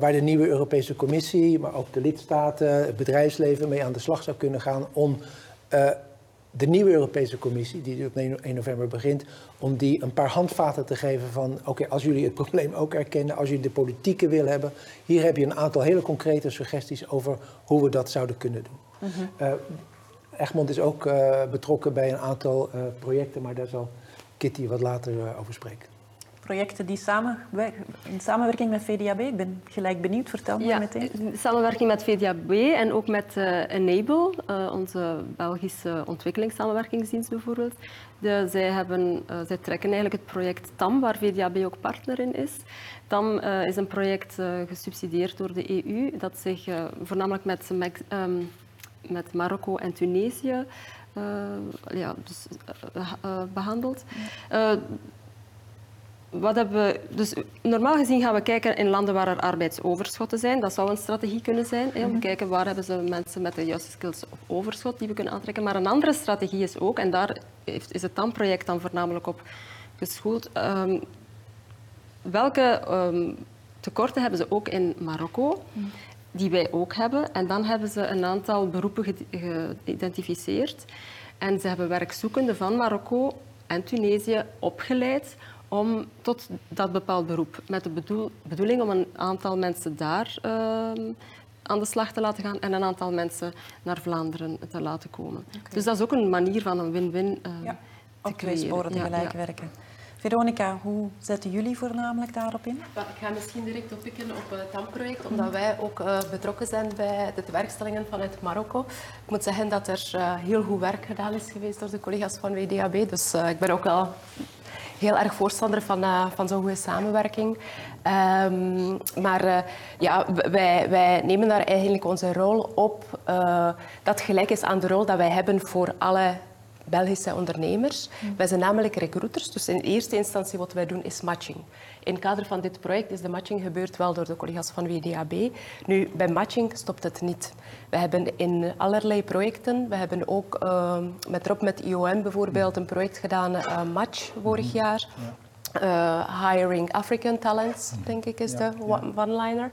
D: waar de nieuwe Europese Commissie, maar ook de lidstaten, het bedrijfsleven mee aan de slag zou kunnen gaan om de nieuwe Europese Commissie, die op 1 november begint, om die een paar handvaten te geven van oké, okay, als jullie het probleem ook erkennen, als jullie de politieke wil hebben, hier heb je een aantal hele concrete suggesties over hoe we dat zouden kunnen doen. Mm -hmm. Egmond is ook uh, betrokken bij een aantal uh, projecten, maar daar zal Kitty wat later over spreken.
A: Projecten die samen, in samenwerking met VDAB, ik ben gelijk benieuwd, vertel me
E: ja,
A: meteen.
E: Samenwerking met VDAB en ook met Enable, onze Belgische ontwikkelingssamenwerkingsdienst bijvoorbeeld. De, zij, hebben, zij trekken eigenlijk het project TAM, waar VDAB ook partner in is. TAM is een project gesubsidieerd door de EU, dat zich voornamelijk met um, met Marokko en Tunesië uh, ja, dus, uh, uh, behandeld. Wat hebben we, dus normaal gezien gaan we kijken in landen waar er arbeidsoverschotten zijn. Dat zou een strategie kunnen zijn, hè, om te kijken waar hebben ze mensen met de juiste skills of overschot die we kunnen aantrekken. Maar een andere strategie is ook, en daar heeft, is het TAM-project dan voornamelijk op geschoold, um, welke um, tekorten hebben ze ook in Marokko? die wij ook hebben. En dan hebben ze een aantal beroepen geïdentificeerd. En ze hebben werkzoekenden van Marokko en Tunesië opgeleid om tot dat bepaald beroep. Met de bedoel, bedoeling om een aantal mensen daar uh, aan de slag te laten gaan en een aantal mensen naar Vlaanderen te laten komen. Okay. Dus dat is ook een manier van een win-win uh,
A: ja. te creëren. sporen tegelijk ja, ja. werken. Veronica, hoe zetten jullie voornamelijk daarop in?
C: Ik ga misschien direct oppikken op het TAM-project, omdat wij ook uh, betrokken zijn bij de werkstellingen vanuit Marokko. Ik moet zeggen dat er uh, heel goed werk gedaan is geweest door de collega's van WDAB, dus uh, ik ben ook wel heel erg voorstander van, van zo'n goede samenwerking. Um, maar ja, wij, wij, nemen daar eigenlijk onze rol op dat gelijk is aan de rol dat wij hebben voor alle Belgische ondernemers. Mm. Wij zijn namelijk recruiters, dus in eerste instantie wat wij doen is matching. In het kader van dit project is de matching gebeurd wel door de collega's van WDAB. Nu, bij matching stopt het niet. We hebben in allerlei projecten, we hebben ook uh, met Rob met IOM bijvoorbeeld een project gedaan, uh, Match, vorig jaar. Uh, hiring African talents, denk ik, is de one-liner.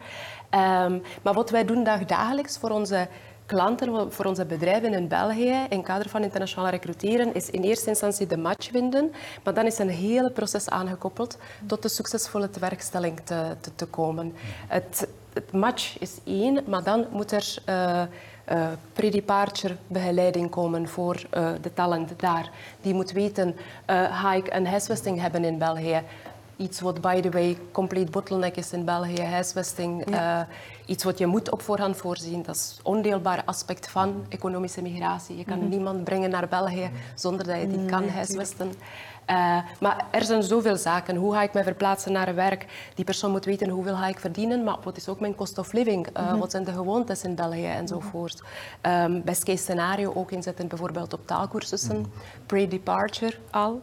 C: Um, maar wat wij doen dagelijks voor onze klanten, voor onze bedrijven in België, in het kader van internationaal recruteren, is in eerste instantie de match vinden. Maar dan is een hele proces aangekoppeld tot de succesvolle tewerkstelling te, te, te komen. Het, het, match is één, maar dan moet er uh, uh, pre-departure begeleiding komen voor uh, de talent daar. Die moet weten, ga ik een huisvesting hebben in België? Iets wat, by the way, compleet bottleneck is in België, huisvesting. Ja. Uh, iets wat je moet op voorhand voorzien. Dat is een ondeelbaar aspect van economische migratie. Je kan mm. niemand brengen naar België zonder dat je die kan nee, huisvesten. Uh, maar er zijn zoveel zaken. Hoe ga ik me verplaatsen naar werk? Die persoon moet weten hoeveel ga ik verdienen, maar wat is ook mijn cost of living? Uh. Wat zijn de gewoontes in België enzovoort. Um, best case scenario ook inzetten bijvoorbeeld op taalkursussen, pre-departure al.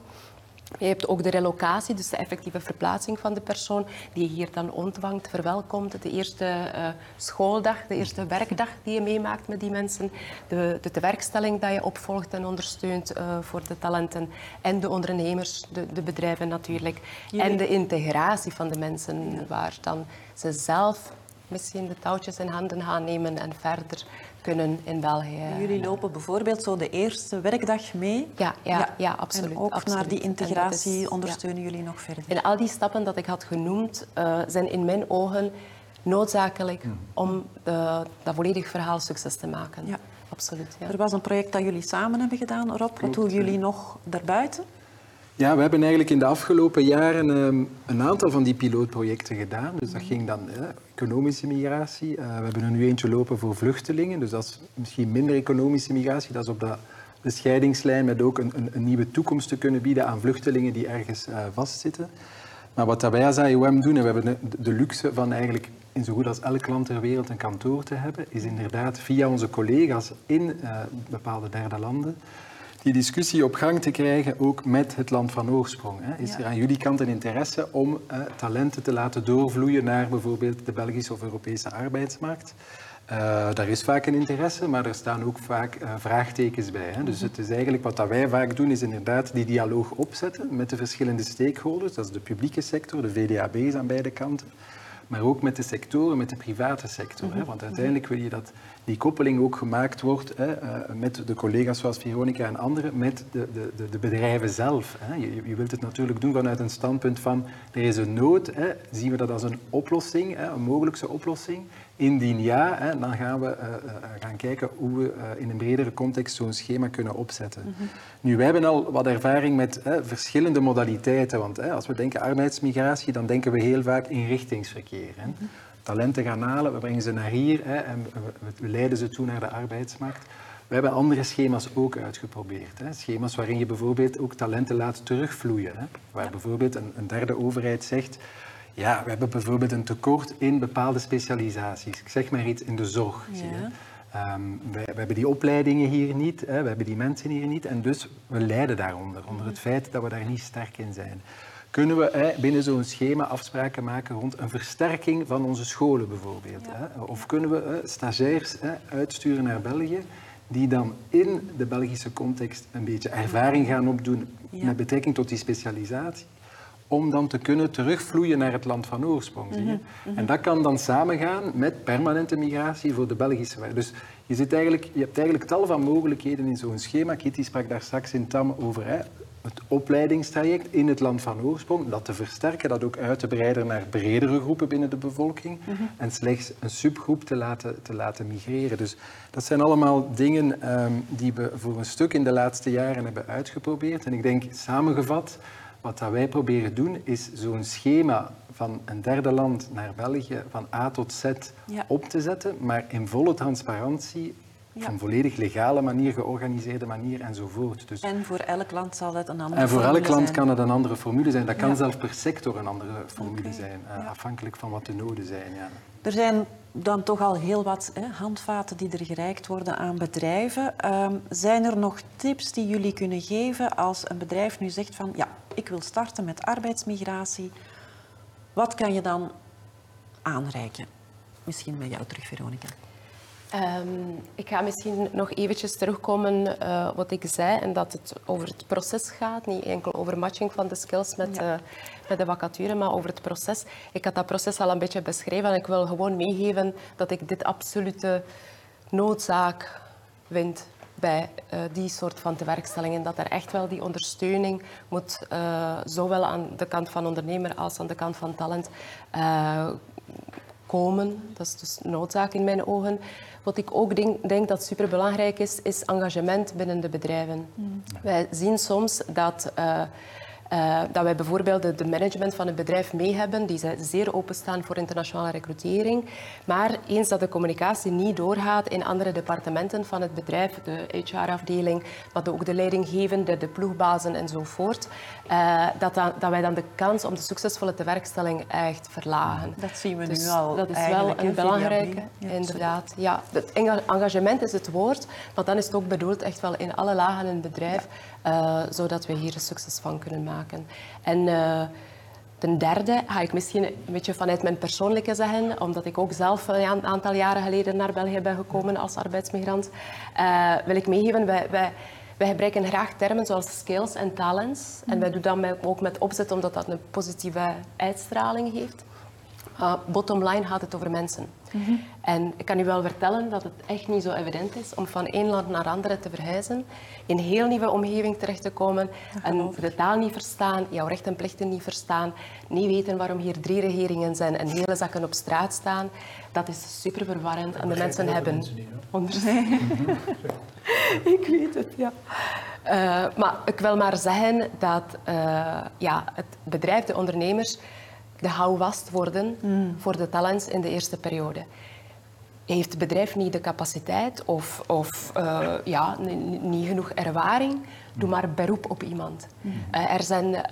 C: Je hebt ook de relocatie, dus de effectieve verplaatsing van de persoon, die je hier dan ontvangt, verwelkomt. De eerste uh, schooldag, de eerste werkdag die je meemaakt met die mensen. De, de tewerkstelling die je opvolgt en ondersteunt uh, voor de talenten. En de ondernemers, de, de bedrijven natuurlijk. Jullie... En de integratie van de mensen, waar dan ze zelf misschien de touwtjes in handen gaan nemen en verder kunnen in België.
A: Jullie lopen bijvoorbeeld zo de eerste werkdag mee?
C: Ja, ja, ja. ja absoluut.
A: En ook
C: absoluut.
A: naar die integratie is, ondersteunen ja. jullie nog verder?
C: En al die stappen dat ik had genoemd, uh, zijn in mijn ogen noodzakelijk om de, dat volledig verhaal succes te maken.
A: Ja.
C: Absoluut. Ja.
A: Er was een project dat jullie samen hebben gedaan. Rob, wat doen jullie nog daarbuiten?
B: Ja, we hebben eigenlijk in de afgelopen jaren ehm, een aantal van die pilootprojecten gedaan. Dus dat ging dan eh, economische migratie. Eh, we hebben er nu eentje lopen voor vluchtelingen. Dus dat is misschien minder economische migratie. Dat is op dat, de scheidingslijn met ook een, een, een nieuwe toekomst te kunnen bieden aan vluchtelingen die ergens eh, vastzitten. Maar wat wij als IOM doen, en we hebben de, de luxe van eigenlijk in zo goed als elk land ter wereld een kantoor te hebben, is inderdaad via onze collega's in eh, bepaalde derde landen die discussie op gang te krijgen, ook met het land van oorsprong. Hè. Is
A: Ja.
B: er aan jullie kant een interesse om eh, talenten te laten doorvloeien naar bijvoorbeeld de Belgische of Europese arbeidsmarkt? Eh, daar is vaak een interesse, maar er staan ook vaak eh, vraagtekens bij. Hè. Dus het is eigenlijk wat dat wij vaak doen, is inderdaad die dialoog opzetten met de verschillende stakeholders. Dat is de publieke sector, de VDAB's aan beide kanten. Maar ook met de sectoren, met de private sector. Hè? Want uiteindelijk wil je dat die koppeling ook gemaakt wordt hè, eh, met de collega's zoals Veronica en anderen, met de, de, de, bedrijven zelf. Hè? Je, je wilt het natuurlijk doen vanuit een standpunt van er is een nood, hè? zien we dat als een oplossing, hè? een mogelijkse oplossing. Indien ja, hè, dan gaan we eh, eh, gaan kijken hoe we in een bredere context zo'n schema kunnen opzetten. Nu, wij hebben al wat ervaring met hè, verschillende modaliteiten. Want hè, als we denken arbeidsmigratie, dan denken we heel vaak inrichtingsverkeer. Hè. Talenten gaan halen, we brengen ze naar hier hè, en we, we- we leiden ze toe naar de arbeidsmarkt. We hebben andere schema's ook uitgeprobeerd. Hè. Schema's waarin je bijvoorbeeld ook talenten laat terugvloeien. Hè. Waar bijvoorbeeld een, een derde overheid zegt... Ja, we hebben bijvoorbeeld een tekort in bepaalde specialisaties. Ik zeg maar iets in de zorg. Zie je. Ehm, wij, we hebben die opleidingen hier niet, hè, we hebben die mensen hier niet en dus we lijden daaronder, onder het feit dat we daar niet sterk in zijn. Kunnen we hè, binnen zo'n schema afspraken maken rond een versterking van onze scholen bijvoorbeeld? Hè? Of kunnen we hè, stagiairs hè, uitsturen naar België die dan in de Belgische context een beetje ervaring gaan opdoen
A: Ja.
B: met betrekking tot die specialisatie? om dan te kunnen terugvloeien naar het land van oorsprong. Zie je? En dat kan dan samengaan met permanente migratie voor de Belgische. Dus je, zit eigenlijk, je hebt eigenlijk tal van mogelijkheden in zo'n schema. Kitty sprak daar straks in TAM over hè, het opleidingstraject in het land van oorsprong. Dat te versterken, dat ook uit te breiden naar bredere groepen binnen de bevolking. En slechts een subgroep te laten, te laten migreren. Dus dat zijn allemaal dingen ehm, die we voor een stuk in de laatste jaren hebben uitgeprobeerd. En ik denk samengevat wat dat wij proberen doen, is zo'n schema van een derde land naar België van A tot Z
A: Ja.
B: op te zetten, maar in volle transparantie,
A: Ja.
B: op een volledig legale manier, georganiseerde manier enzovoort. Dus,
A: En voor elk land zal het een andere
B: en voor elk land
A: zijn.
B: kan het een andere formule zijn. Dat kan
A: Ja.
B: zelfs per sector een andere formule zijn, eh, afhankelijk van wat de noden zijn. Ja.
A: Er zijn dan toch al heel wat hè, handvaten die er gereikt worden aan bedrijven. Ehm, zijn er nog tips die jullie kunnen geven als een bedrijf nu zegt van ja, ik wil starten met arbeidsmigratie. Wat kan je dan aanreiken? Misschien bij jou terug, Veronica.
C: Ehm, ik ga misschien nog eventjes terugkomen uh, wat ik zei en dat het over het proces gaat, niet enkel over matching van de skills met,
A: Ja.
C: uh, met de vacature, maar over het proces. Ik had dat proces al een beetje beschreven en ik wil gewoon meegeven dat ik dit absolute noodzaak vind bij uh, die soort van tewerkstellingen. Dat er echt wel die ondersteuning moet, zowel aan de kant van ondernemer als aan de kant van talent, komen. Dat is dus noodzaak in mijn ogen. Wat ik ook denk, denk dat superbelangrijk is, is engagement binnen de bedrijven. Mm. Wij zien soms dat... Uh, uh, dat wij bijvoorbeeld de, de management van een bedrijf mee hebben, die zeer openstaan voor internationale recrutering. Maar eens dat de communicatie niet doorgaat in andere departementen van het bedrijf, de HR-afdeling, maar ook de leidinggevende, de ploegbazen enzovoort, uh, dat, dan, dat wij dan de kans om de succesvolle tewerkstelling echt verlagen.
A: Dat zien we
C: dus
A: nu al.
C: Dat is wel een belangrijke,
A: ja,
C: inderdaad. Ja, het engagement is het woord, maar dan is het ook bedoeld echt wel in alle lagen in het bedrijf, ja. Uh, zodat we hier een succes van kunnen maken. En uh, ten derde ga ik misschien een beetje vanuit mijn persoonlijke zeggen, omdat ik ook zelf een aantal jaren geleden naar België ben gekomen als arbeidsmigrant, uh, wil ik meegeven, wij, wij, wij gebruiken graag termen zoals skills en talents. En wij doen dat ook met opzet, omdat dat een positieve uitstraling heeft. Bottom line gaat het over mensen. En ik kan u wel vertellen dat het echt niet zo evident is om van één land naar andere te verhuizen, in een heel nieuwe omgeving terecht te komen en de taal niet verstaan, jouw rechten en plichten niet verstaan, niet weten waarom hier drie regeringen zijn en hele zakken op straat staan. Dat is super verwarrend en de mensen hebben... ik weet het, ja. Uh, maar ik wil maar zeggen dat uh, ja, het bedrijf, de ondernemers, de houvast worden voor de talents in de eerste periode. Heeft het bedrijf niet de capaciteit of, of uh, ja, niet genoeg ervaring, doe maar beroep op iemand. Mm. er zijn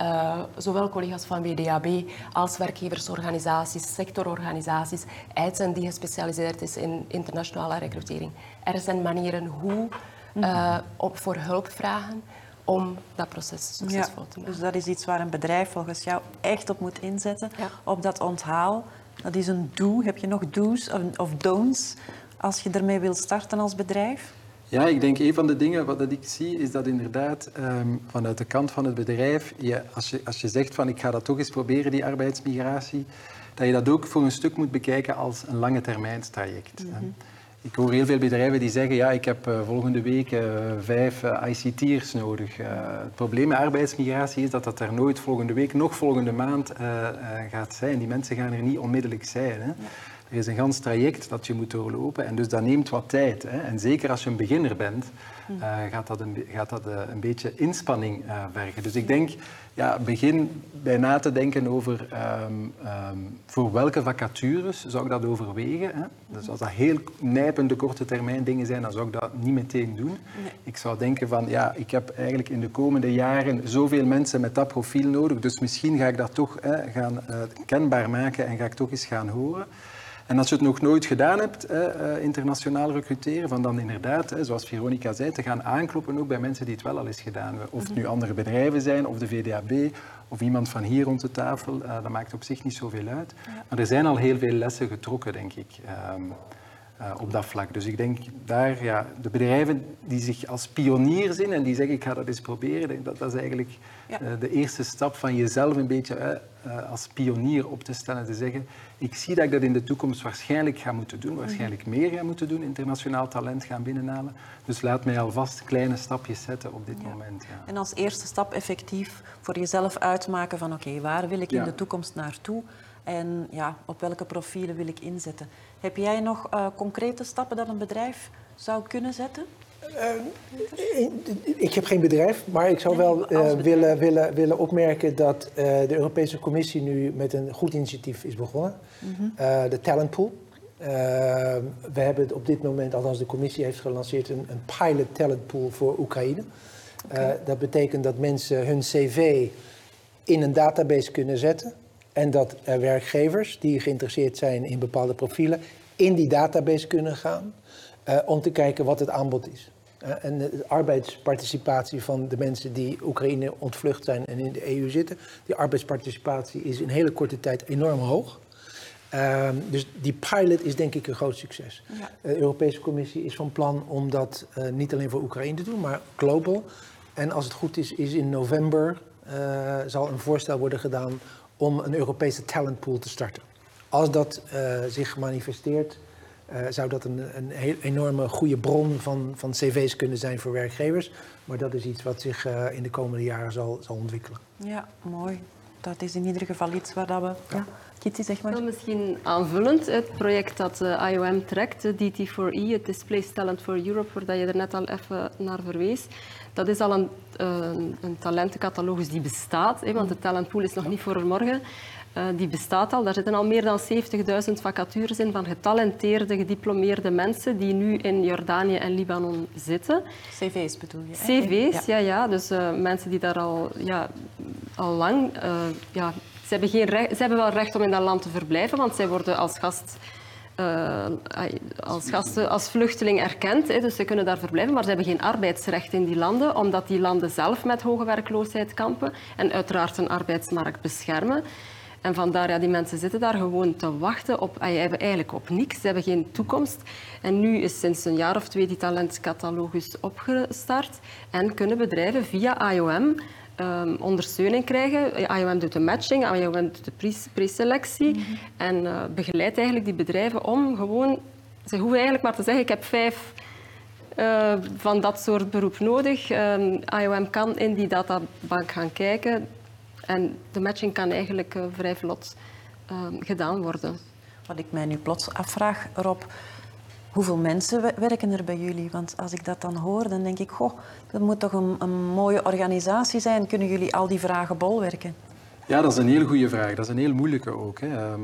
C: zowel collega's van WDAB als werkgeversorganisaties, sectororganisaties, EITSEN die gespecialiseerd is in internationale recrutering. Er zijn manieren hoe op, voor hulp vragen om dat proces succesvol te maken.
A: Dus dat is iets waar een bedrijf volgens jou echt op moet inzetten, op dat onthaal. Dat is een do. Heb je nog do's of don'ts als je ermee wilt starten als bedrijf?
B: Ja, ik denk een van de dingen wat ik zie is dat inderdaad um, vanuit de kant van het bedrijf, je, als, je, als je zegt van ik ga dat toch eens proberen, die arbeidsmigratie, dat je dat ook voor een stuk moet bekijken als een lange termijn traject. Mm ik hoor heel veel bedrijven die zeggen, ja, ik heb uh, volgende week uh, vijf uh, ICT'ers nodig. het probleem met arbeidsmigratie is dat dat er nooit volgende week, nog volgende maand gaat zijn. Die mensen gaan er niet onmiddellijk zijn. Hè. Er is een gans traject dat je moet doorlopen en dus dat neemt wat tijd. Hè. En zeker als je een beginner bent, uh, gaat dat, een, gaat dat uh, een beetje inspanning uh, vergen. Dus ik denk, ja, begin bij na te denken over um, um, voor welke vacatures zou ik dat overwegen. Hè? Dus als dat heel nijpende korte termijn dingen zijn, dan zou ik dat niet meteen doen. Nee. Ik zou denken van, ja, ik heb eigenlijk in de komende jaren zoveel mensen met dat profiel nodig, dus misschien ga ik dat toch hè, gaan kenbaar maken en ga ik toch eens gaan horen. En als je het nog nooit gedaan hebt, eh, internationaal recruteren, van dan inderdaad, zoals Veronica zei, te gaan aankloppen ook bij mensen die het wel al eens gedaan hebben. Of het nu andere bedrijven zijn, of de VDAB, of iemand van hier rond de tafel, uh, dat maakt op zich niet zoveel uit. Maar er zijn al heel veel lessen getrokken, denk ik. Um, uh, op dat vlak. Dus ik denk daar, ja, de bedrijven die zich als pionier zien en die zeggen ik ga dat eens proberen, dat, dat is eigenlijk ja. uh, de eerste stap van jezelf een beetje uh, als pionier op te stellen. Te zeggen, ik zie dat ik dat in de toekomst waarschijnlijk ga moeten doen, waarschijnlijk meer ga moeten doen, internationaal talent gaan binnenhalen. Dus laat mij alvast kleine stapjes zetten op dit ja. moment. Ja.
A: En als eerste stap effectief voor jezelf uitmaken van oké, okay, waar wil ik in de toekomst naartoe? En ja, op welke profielen wil ik inzetten? Heb jij nog uh, concrete stappen dat een bedrijf zou kunnen zetten?
D: Uh, ik heb geen bedrijf, maar ik zou wel uh, willen, willen, willen opmerken dat de Europese Commissie nu met een goed initiatief is begonnen. Mm -hmm. de Talent Pool. we hebben op dit moment, althans de Commissie heeft gelanceerd, een, een pilot talent pool voor Oekraïne. Okay. dat betekent dat mensen hun cv in een database kunnen zetten. En dat er werkgevers die geïnteresseerd zijn in bepaalde profielen in die database kunnen gaan om te kijken wat het aanbod is. Uh, en de arbeidsparticipatie van de mensen die Oekraïne ontvlucht zijn en in de EU zitten, die arbeidsparticipatie is in hele korte tijd enorm hoog. Uh, dus die pilot is denk ik een groot succes. Ja. De Europese Commissie is van plan om dat uh, niet alleen voor Oekraïne te doen, maar global. En als het goed is, is in november uh, zal een voorstel worden gedaan om een Europese talentpool te starten. Als dat zich manifesteert, uh, zou dat een, een heel enorme goede bron van, van cv's kunnen zijn voor werkgevers. Maar dat is iets wat zich uh, in de komende jaren zal, zal ontwikkelen.
A: Ja, mooi. Dat is in ieder geval iets waar dat we... Ja. Kitty, zeg maar.
E: misschien aanvullend, het project dat uh, IOM trekt, de DT4E, het Displaced Talent for Europe, waar je er net al even naar verwees. Dat is al een, een, een talentencatalogus die bestaat, hè, want de talentpool is nog niet voor morgen. Uh, die bestaat al. Daar zitten al meer dan 70.000 vacatures in van getalenteerde, gediplomeerde mensen die nu in Jordanië en Libanon zitten.
A: CV's bedoel je?
E: CV's, ja. ja, ja. Dus uh, mensen die daar al, ja, al lang... Uh, ja, ze, hebben geen recht, ze hebben wel recht om in dat land te verblijven, want zij worden als gast uh, als, gasten, als vluchteling erkend. Hè, dus ze kunnen daar verblijven, maar ze hebben geen arbeidsrecht in die landen, omdat die landen zelf met hoge werkloosheid kampen en uiteraard een arbeidsmarkt beschermen. En vandaar, ja, die mensen zitten daar gewoon te wachten op, hebben eigenlijk op niks. Ze hebben geen toekomst. En nu is sinds een jaar of twee die talentcatalogus opgestart en kunnen bedrijven via IOM ehm, ondersteuning krijgen. IOM doet de matching, IOM doet de pre- preselectie en eh, begeleidt eigenlijk die bedrijven om gewoon... Ze hoeven eigenlijk maar te zeggen, ik heb vijf eh, van dat soort beroep nodig. Ehm, IOM kan in die databank gaan kijken en de matching kan eigenlijk eh, vrij vlot ehm, gedaan worden.
A: Wat ik mij nu plots afvraag, Rob, hoeveel mensen we- werken er bij jullie? Want als ik dat dan hoor, dan denk ik, goh, dat moet toch een, een mooie organisatie zijn. Kunnen jullie al die vragen bolwerken?
B: Ja, dat is een heel goede vraag. Dat is een heel moeilijke ook. Hè. Ehm,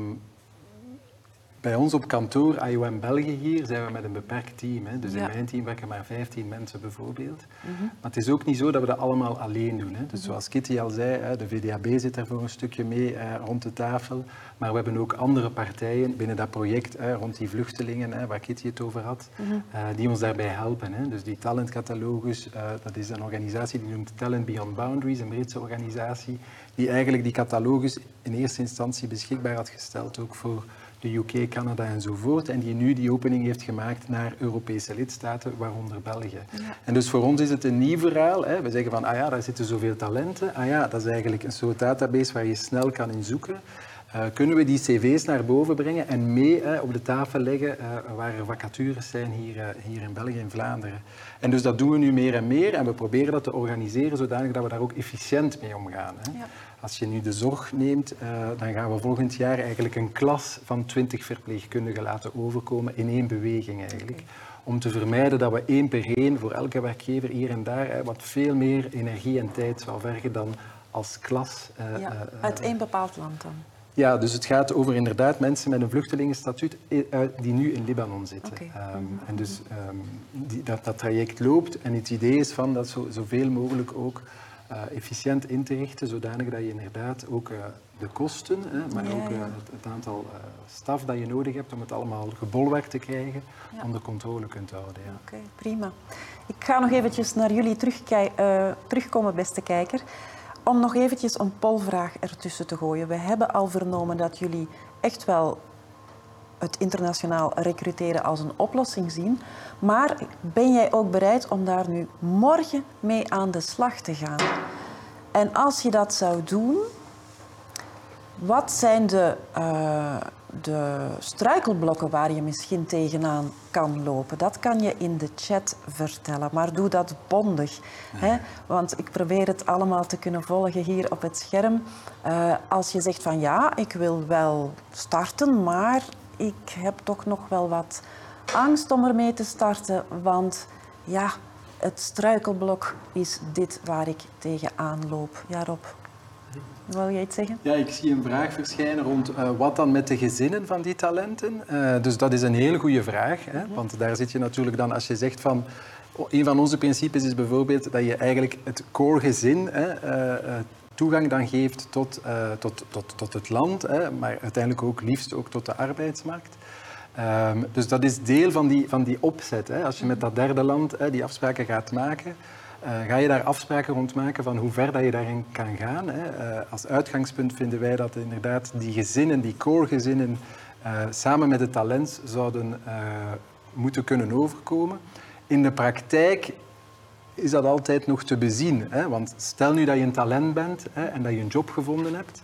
B: bij ons op kantoor, IOM België hier, zijn we met een beperkt team. Hè. Dus
A: Ja.
B: in mijn team werken maar 15 mensen bijvoorbeeld. Maar het is ook niet zo dat we dat allemaal alleen doen. Hè. Dus zoals Kitty al zei, hè, de VDAB zit er voor een stukje mee eh, rond de tafel. Maar we hebben ook andere partijen binnen dat project hè, rond die vluchtelingen, hè, waar Kitty het over had, eh, die ons daarbij helpen. Hè. Dus die talentcatalogus, eh, dat is een organisatie die noemt Talent Beyond Boundaries, een Britse organisatie, die eigenlijk die catalogus in eerste instantie beschikbaar had gesteld, ook voor de UK, Canada enzovoort. En die nu die opening heeft gemaakt naar Europese lidstaten, waaronder België. En dus voor ons is het een nieuw verhaal. Hè. We zeggen van, ah ja, daar zitten zoveel talenten. Ah ja, dat is eigenlijk een soort database waar je snel kan in zoeken. Eh, kunnen we die cv's naar boven brengen en mee op de tafel leggen eh, waar er vacatures zijn hier, eh, hier in België en Vlaanderen. En dus dat doen we nu meer en meer en we proberen dat te organiseren zodanig dat we daar ook efficiënt mee omgaan. Hè.
A: Ja.
B: Als je nu de zorg neemt, eh, dan gaan we volgend jaar eigenlijk een klas van 20 verpleegkundigen laten overkomen in één beweging eigenlijk. Om te vermijden dat we één per één voor elke werkgever hier en daar hè, wat veel meer energie en tijd zou vergen dan als klas. eh,
A: Ja,
B: eh,
A: uit één bepaald land dan.
B: ja, dus het gaat over inderdaad mensen met een vluchtelingenstatuut die nu in Libanon zitten. Ehm, en dus ehm, die, dat, dat traject loopt en het idee is van dat zo, zoveel mogelijk ook efficiënt in te richten, zodanig dat je inderdaad ook eh, de kosten, hè, maar ook eh, het, aantal eh, staf dat je nodig hebt om het allemaal gebolwerkt te krijgen, onder controle kunt houden. Ja.
A: Oké, prima. Ik ga nog eventjes naar jullie eh, terugkomen, beste kijker. Om nog eventjes een polvraag ertussen te gooien. We hebben al vernomen dat jullie echt wel het internationaal recruteren als een oplossing zien. Maar ben jij ook bereid om daar nu morgen mee aan de slag te gaan? En als je dat zou doen, wat zijn de, eh, de struikelblokken waar je misschien tegenaan kan lopen? Dat kan je in de chat vertellen, maar doe dat bondig. Hè? Want ik probeer het allemaal te kunnen volgen hier op het scherm. Eh, als je zegt van ja, ik wil wel starten, maar ik heb toch nog wel wat angst om ermee te starten, want ja, het struikelblok is dit waar ik tegenaan loop. Ja, Rob, wil jij iets zeggen?
B: Ja, ik zie een vraag verschijnen rond eh, wat dan met de gezinnen van die talenten. Eh, dus dat is een hele goede vraag. Hè? Want daar zit je natuurlijk dan, als je zegt van... Een van onze principes is bijvoorbeeld dat je eigenlijk het core gezin hè, eh, toegang dan geeft tot, eh, tot, tot, tot het land, hè, maar uiteindelijk ook liefst ook tot de arbeidsmarkt. Ehm, dus dat is deel van die, van die opzet. Hè. Als je met dat derde land hè, die afspraken gaat maken, eh, ga je daar afspraken rond maken van hoe ver dat je daarin kan gaan. Hè. Eh, als uitgangspunt vinden wij dat inderdaad die gezinnen, die core-gezinnen, samen met het talent zouden moeten kunnen overkomen. In de praktijk is dat altijd nog te bezien. Hè? Want stel nu dat je een talent bent hè, en dat je een job gevonden hebt,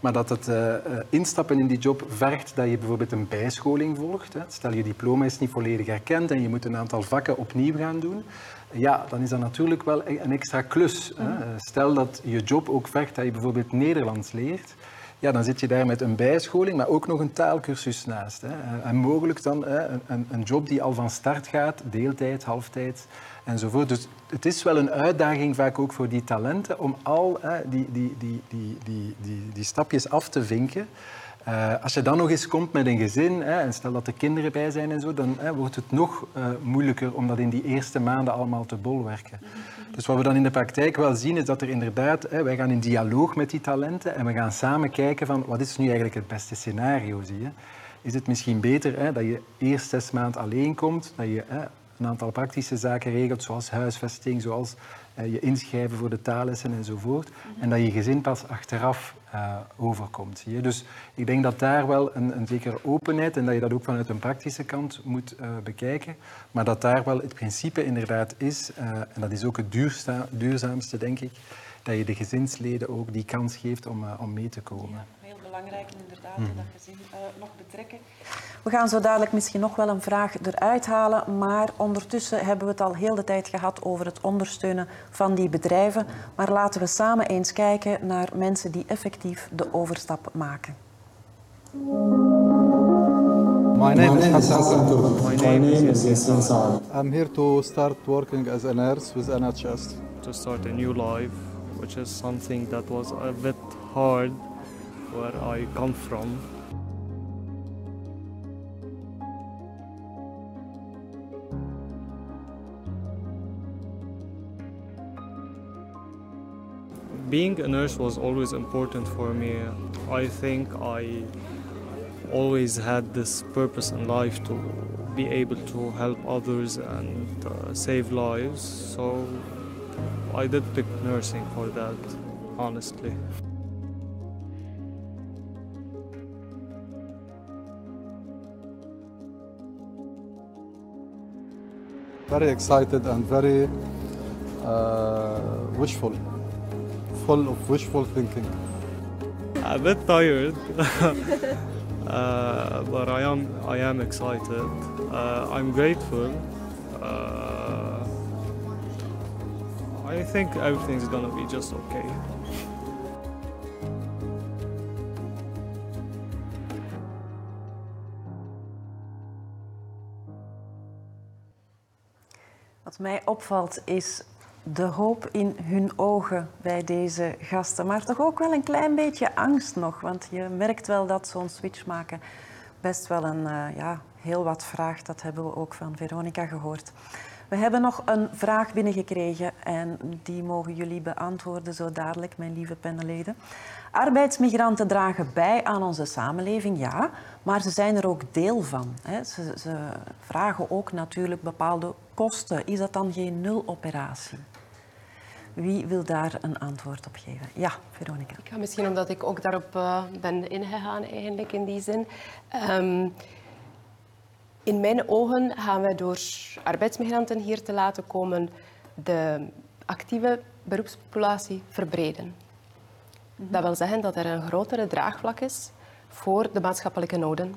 B: maar dat het eh, eh, instappen in die job vergt dat je bijvoorbeeld een bijscholing volgt. Hè? Stel je diploma is niet volledig erkend en je moet een aantal vakken opnieuw gaan doen. Ja, dan is dat natuurlijk wel e- een extra klus. Hè? Eh, Stel dat je job ook vergt dat je bijvoorbeeld Nederlands leert. Ja, dan zit je daar met een bijscholing, maar ook nog een taalkursus naast. Hè. En mogelijk dan hè, een, een job die al van start gaat, deeltijd, halftijd enzovoort. Dus het is wel een uitdaging vaak ook voor die talenten om al hè, die, die, die, die, die, die, die stapjes af te vinken. Eh, als je dan nog eens komt met een gezin, hè, en stel dat er kinderen bij zijn en zo, dan hè, wordt het nog eh, moeilijker om dat in die eerste maanden allemaal te bolwerken. Dus wat we dan in de praktijk wel zien, is dat er inderdaad, wij gaan in dialoog met die talenten en we gaan samen kijken van wat is nu eigenlijk het beste scenario, zie je. Is het misschien beter hè, dat je eerst zes maanden alleen komt, dat je hè, een aantal praktische zaken regelt, zoals huisvesting, zoals uh, je inschrijven voor de taallessen enzovoort. En dat je gezin pas achteraf uh, overkomt. Zie je? Dus ik denk dat daar wel een, een zekere openheid en dat je dat ook vanuit een praktische kant moet uh, bekijken. Maar dat daar wel het principe inderdaad is, en dat is ook het duursta, duurzaamste denk ik, dat je de gezinsleden ook die kans geeft om, om mee te komen. Ja
A: belangrijk inderdaad, mm. dat gezin uh, nog betrekken. We gaan zo dadelijk misschien nog wel een vraag eruit halen, maar ondertussen hebben we het al heel de tijd gehad over het ondersteunen van die bedrijven. Maar laten we samen eens kijken naar mensen die effectief de overstap maken.
F: My name is Hassan My name is Yasin I'm here to start working as a nurse with NHS.
G: To start a new life, which is something that was a bit hard where I come from. Being a nurse was always important for me. I think I always had this purpose in life to be able to help others and uh, save lives. So I did pick nursing for that, honestly.
F: Very excited and very uh, wishful, full of wishful thinking.
G: A bit tired, uh, but I am I am excited. Uh, I'm grateful. Uh, I think everything's gonna be just okay.
A: Wat mij opvalt is de hoop in hun ogen bij deze gasten, maar toch ook wel een klein beetje angst nog, want je merkt wel dat zo'n switch maken best wel een, uh, ja, heel wat vraagt. Dat hebben we ook van Veronica gehoord. We hebben nog een vraag binnengekregen en die mogen jullie beantwoorden zo dadelijk, mijn lieve panelleden. Arbeidsmigranten dragen bij aan onze samenleving, ja, maar ze zijn er ook deel van. Hè. Ze, ze vragen ook natuurlijk bepaalde kosten. Is dat dan geen nuloperatie? Wie wil daar een antwoord op geven? Ja, Veronica.
C: Ik ga misschien omdat ik ook daarop uh, ben ingegaan eigenlijk in die zin. Um, in mijn ogen gaan we door arbeidsmigranten hier te laten komen de actieve beroepspopulatie verbreden. Mhm. Dat wil zeggen dat er een grotere draagvlak is voor de maatschappelijke noden.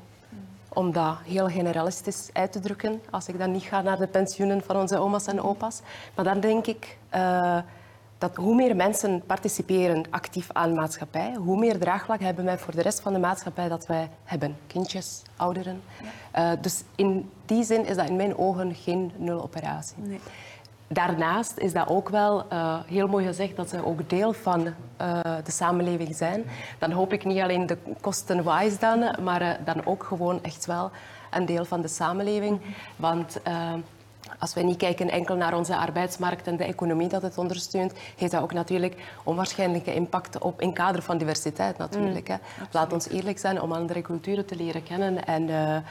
C: Om dat heel generalistisch uit te drukken, als ik dan niet ga naar de pensioenen van onze oma's en opa's. Maar dan denk ik uh, dat hoe meer mensen participeren actief aan maatschappij, hoe meer draagvlak hebben wij voor de rest van de maatschappij dat wij hebben. Kindjes, ouderen. Ja. Uh, dus in die zin is dat in mijn ogen geen nuloperatie. Nee. Daarnaast is dat ook wel uh, heel mooi gezegd dat ze ook deel van uh, de samenleving zijn. Dan hoop ik niet alleen de kosten-wise dan, maar dan ook gewoon echt wel een deel van de samenleving. Want als wij niet kijken enkel naar onze arbeidsmarkt en de economie dat het ondersteunt, heeft dat ook natuurlijk onwaarschijnlijke impact op in kader van diversiteit natuurlijk. Mm, hè. Laat ons eerlijk zijn om andere culturen te leren kennen en uh, uh,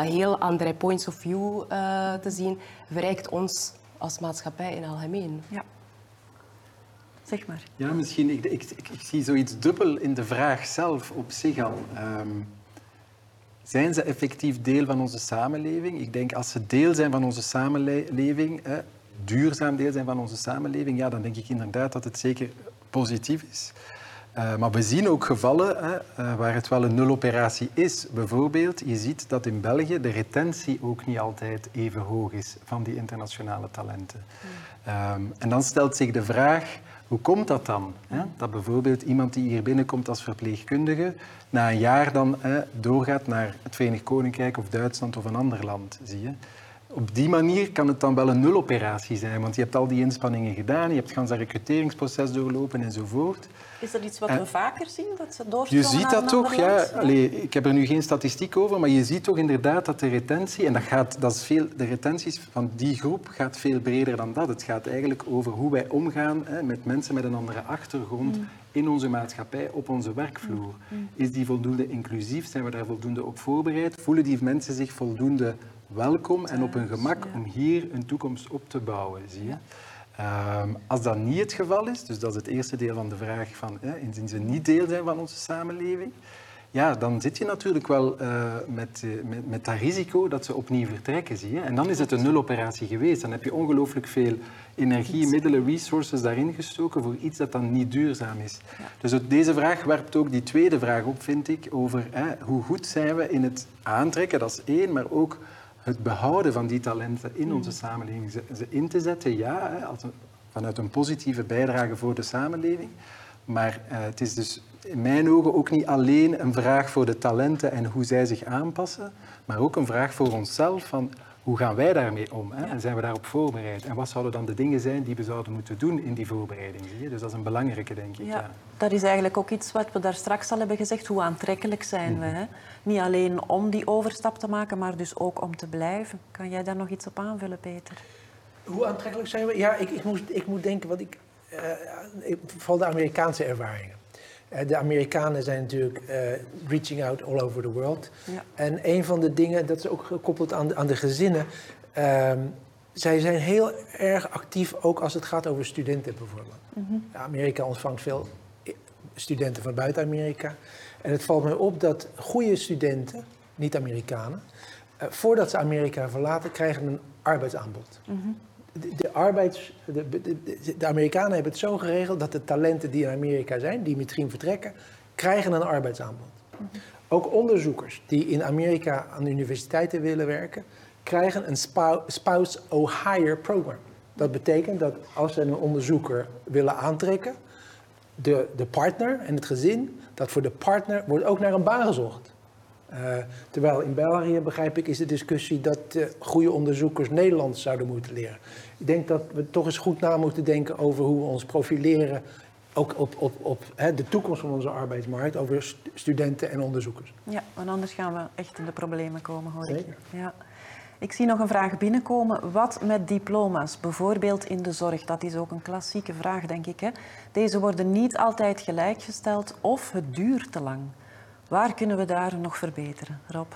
C: heel andere points of view uh, te zien, verrijkt ons als maatschappij in algemeen.
A: Ja. Zeg maar.
B: Ja, misschien. Ik, ik, ik, ik, zie zoiets dubbel in de vraag zelf op zich al. Um, zijn ze effectief deel van onze samenleving? Ik denk als ze deel zijn van onze samenleving, hè, duurzaam deel zijn van onze samenleving, ja, dan denk ik inderdaad dat het zeker positief is. Uh, maar we zien ook gevallen hè, uh, waar het wel een nuloperatie is. Bijvoorbeeld, je ziet dat in België de retentie ook niet altijd even hoog is van die internationale talenten. Mm. Um, en dan stelt zich de vraag, hoe komt dat dan? Hè? Dat bijvoorbeeld iemand die hier binnenkomt als verpleegkundige, na een jaar dan hè, doorgaat naar het Verenigd Koninkrijk of Duitsland of een ander land, zie je? Op die manier kan het dan wel een nuloperatie zijn, want je hebt al die inspanningen gedaan, je hebt het recruteringsproces doorlopen enzovoort.
A: Is dat iets wat we vaker zien, dat ze doorstromen
B: Je ziet dat toch, ja. Allee, ik heb er nu geen statistiek over, maar je ziet toch inderdaad dat de retentie, en dat gaat, dat is veel, de retenties van die groep gaat veel breder dan dat. Het gaat eigenlijk over hoe wij omgaan hè, met mensen met een andere achtergrond mm. in onze maatschappij, op onze werkvloer. Mm. Mm. Is die voldoende inclusief? Zijn we daar voldoende op voorbereid? Voelen die mensen zich voldoende welkom en op hun gemak om hier een toekomst op te bouwen, zie je. Ehm, als dat niet het geval is, dus dat is het eerste deel van de vraag van, hè, indien ze niet deel zijn van onze samenleving, ja, dan zit je natuurlijk wel uh, met, uh, met, met dat risico dat ze opnieuw vertrekken, zie je. En dan is het een nuloperatie geweest. Dan heb je ongelooflijk veel energie, middelen, resources daarin gestoken voor iets dat dan niet duurzaam is. Ja. Dus het, deze vraag werpt ook die tweede vraag op, vind ik, over hè, hoe goed zijn we in het aantrekken, dat is één, maar ook het behouden van die talenten in onze samenleving. Ze, ze in te zetten, ja, hè, als een, vanuit een positieve bijdrage voor de samenleving. Maar uh, het is dus in mijn ogen ook niet alleen een vraag voor de talenten en hoe zij zich aanpassen, maar ook een vraag voor onszelf van hoe gaan wij daarmee om? Hè? Ja. En zijn we daarop voorbereid? En wat zouden dan de dingen zijn die we zouden moeten doen in die voorbereiding? Zie je? Dus dat is een belangrijke, denk ik.
A: Ja, ja. Dat is eigenlijk ook iets wat we daar straks al hebben gezegd. Hoe aantrekkelijk zijn mm. we? Hè? Niet alleen om die overstap te maken, maar dus ook om te blijven. Kan jij daar nog iets op aanvullen, Peter?
D: Hoe aantrekkelijk zijn we? Ja, ik, ik, moet, ik moet denken, wat ik, uh, vooral de Amerikaanse ervaringen. De Amerikanen zijn natuurlijk uh, reaching out all over the world. Ja. En een van de dingen, dat is ook gekoppeld aan de, aan de gezinnen. Um, zij zijn heel erg actief, ook als het gaat over studenten bijvoorbeeld. Mm -hmm. Amerika ontvangt veel studenten van buiten Amerika. En het valt mij op dat goede studenten, niet Amerikanen, uh, voordat ze Amerika verlaten, krijgen een arbeidsaanbod. Mm -hmm de, de arbeids, de, de, de, Amerikanen hebben het zo geregeld dat de talenten die in Amerika zijn, die misschien vertrekken, krijgen een arbeidsaanbod. -hmm. Ook onderzoekers die in Amerika aan de universiteiten willen werken, krijgen een spouse hire program. Dat betekent dat als ze een onderzoeker willen aantrekken, de, de partner en het gezin, dat voor de partner wordt ook naar een baan gezocht. Uh, terwijl in België, begrijp ik, is de discussie dat uh, goede onderzoekers Nederlands zouden moeten leren. Ik denk dat we toch eens goed na moeten denken over hoe we ons profileren, ook op, op, op hè, de toekomst van onze arbeidsmarkt, over st studenten en onderzoekers.
A: Ja, want anders gaan we echt in de problemen komen, hoor ik. Ja. Ik zie nog een vraag binnenkomen. Wat met diploma's, bijvoorbeeld in de zorg? Dat is ook een klassieke vraag, denk ik. Hè? Deze worden niet altijd gelijkgesteld of het duurt te lang. Waar kunnen we daar nog verbeteren, Rob?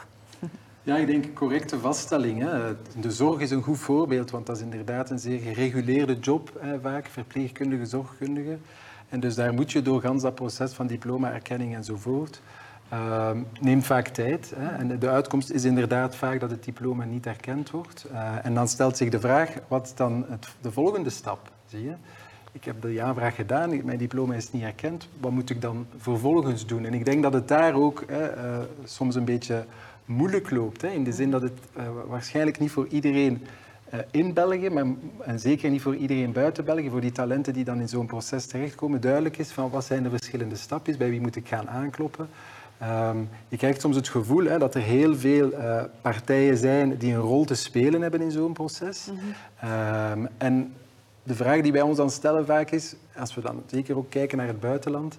B: Ja, ik denk correcte vaststelling. Hè. De zorg is een goed voorbeeld, want dat is inderdaad een zeer gereguleerde job, vaak, verpleegkundige, zorgkundige. En dus daar moet je door gans dat proces van diploma-erkenning enzovoort. Uh, neemt vaak tijd. Hè. En de uitkomst is inderdaad vaak dat het diploma niet erkend wordt. Uh, en dan stelt zich de vraag, wat dan het, de volgende stap? Zie je? Ik heb de ja-vraag gedaan, mijn diploma is niet erkend, wat moet ik dan vervolgens doen? En ik denk dat het daar ook hè, uh, soms een beetje moeilijk loopt, hè, in de zin dat het uh, waarschijnlijk niet voor iedereen uh, in België, maar, en zeker niet voor iedereen buiten België, voor die talenten die dan in zo'n proces terechtkomen, duidelijk is van wat zijn de verschillende stapjes, bij wie moet ik gaan aankloppen. Um, je krijgt soms het gevoel hè, dat er heel veel partijen zijn die een rol te spelen hebben in zo'n proces. Mm -hmm. um, en de vraag die wij ons dan stellen vaak is, als we dan zeker ook kijken naar het buitenland,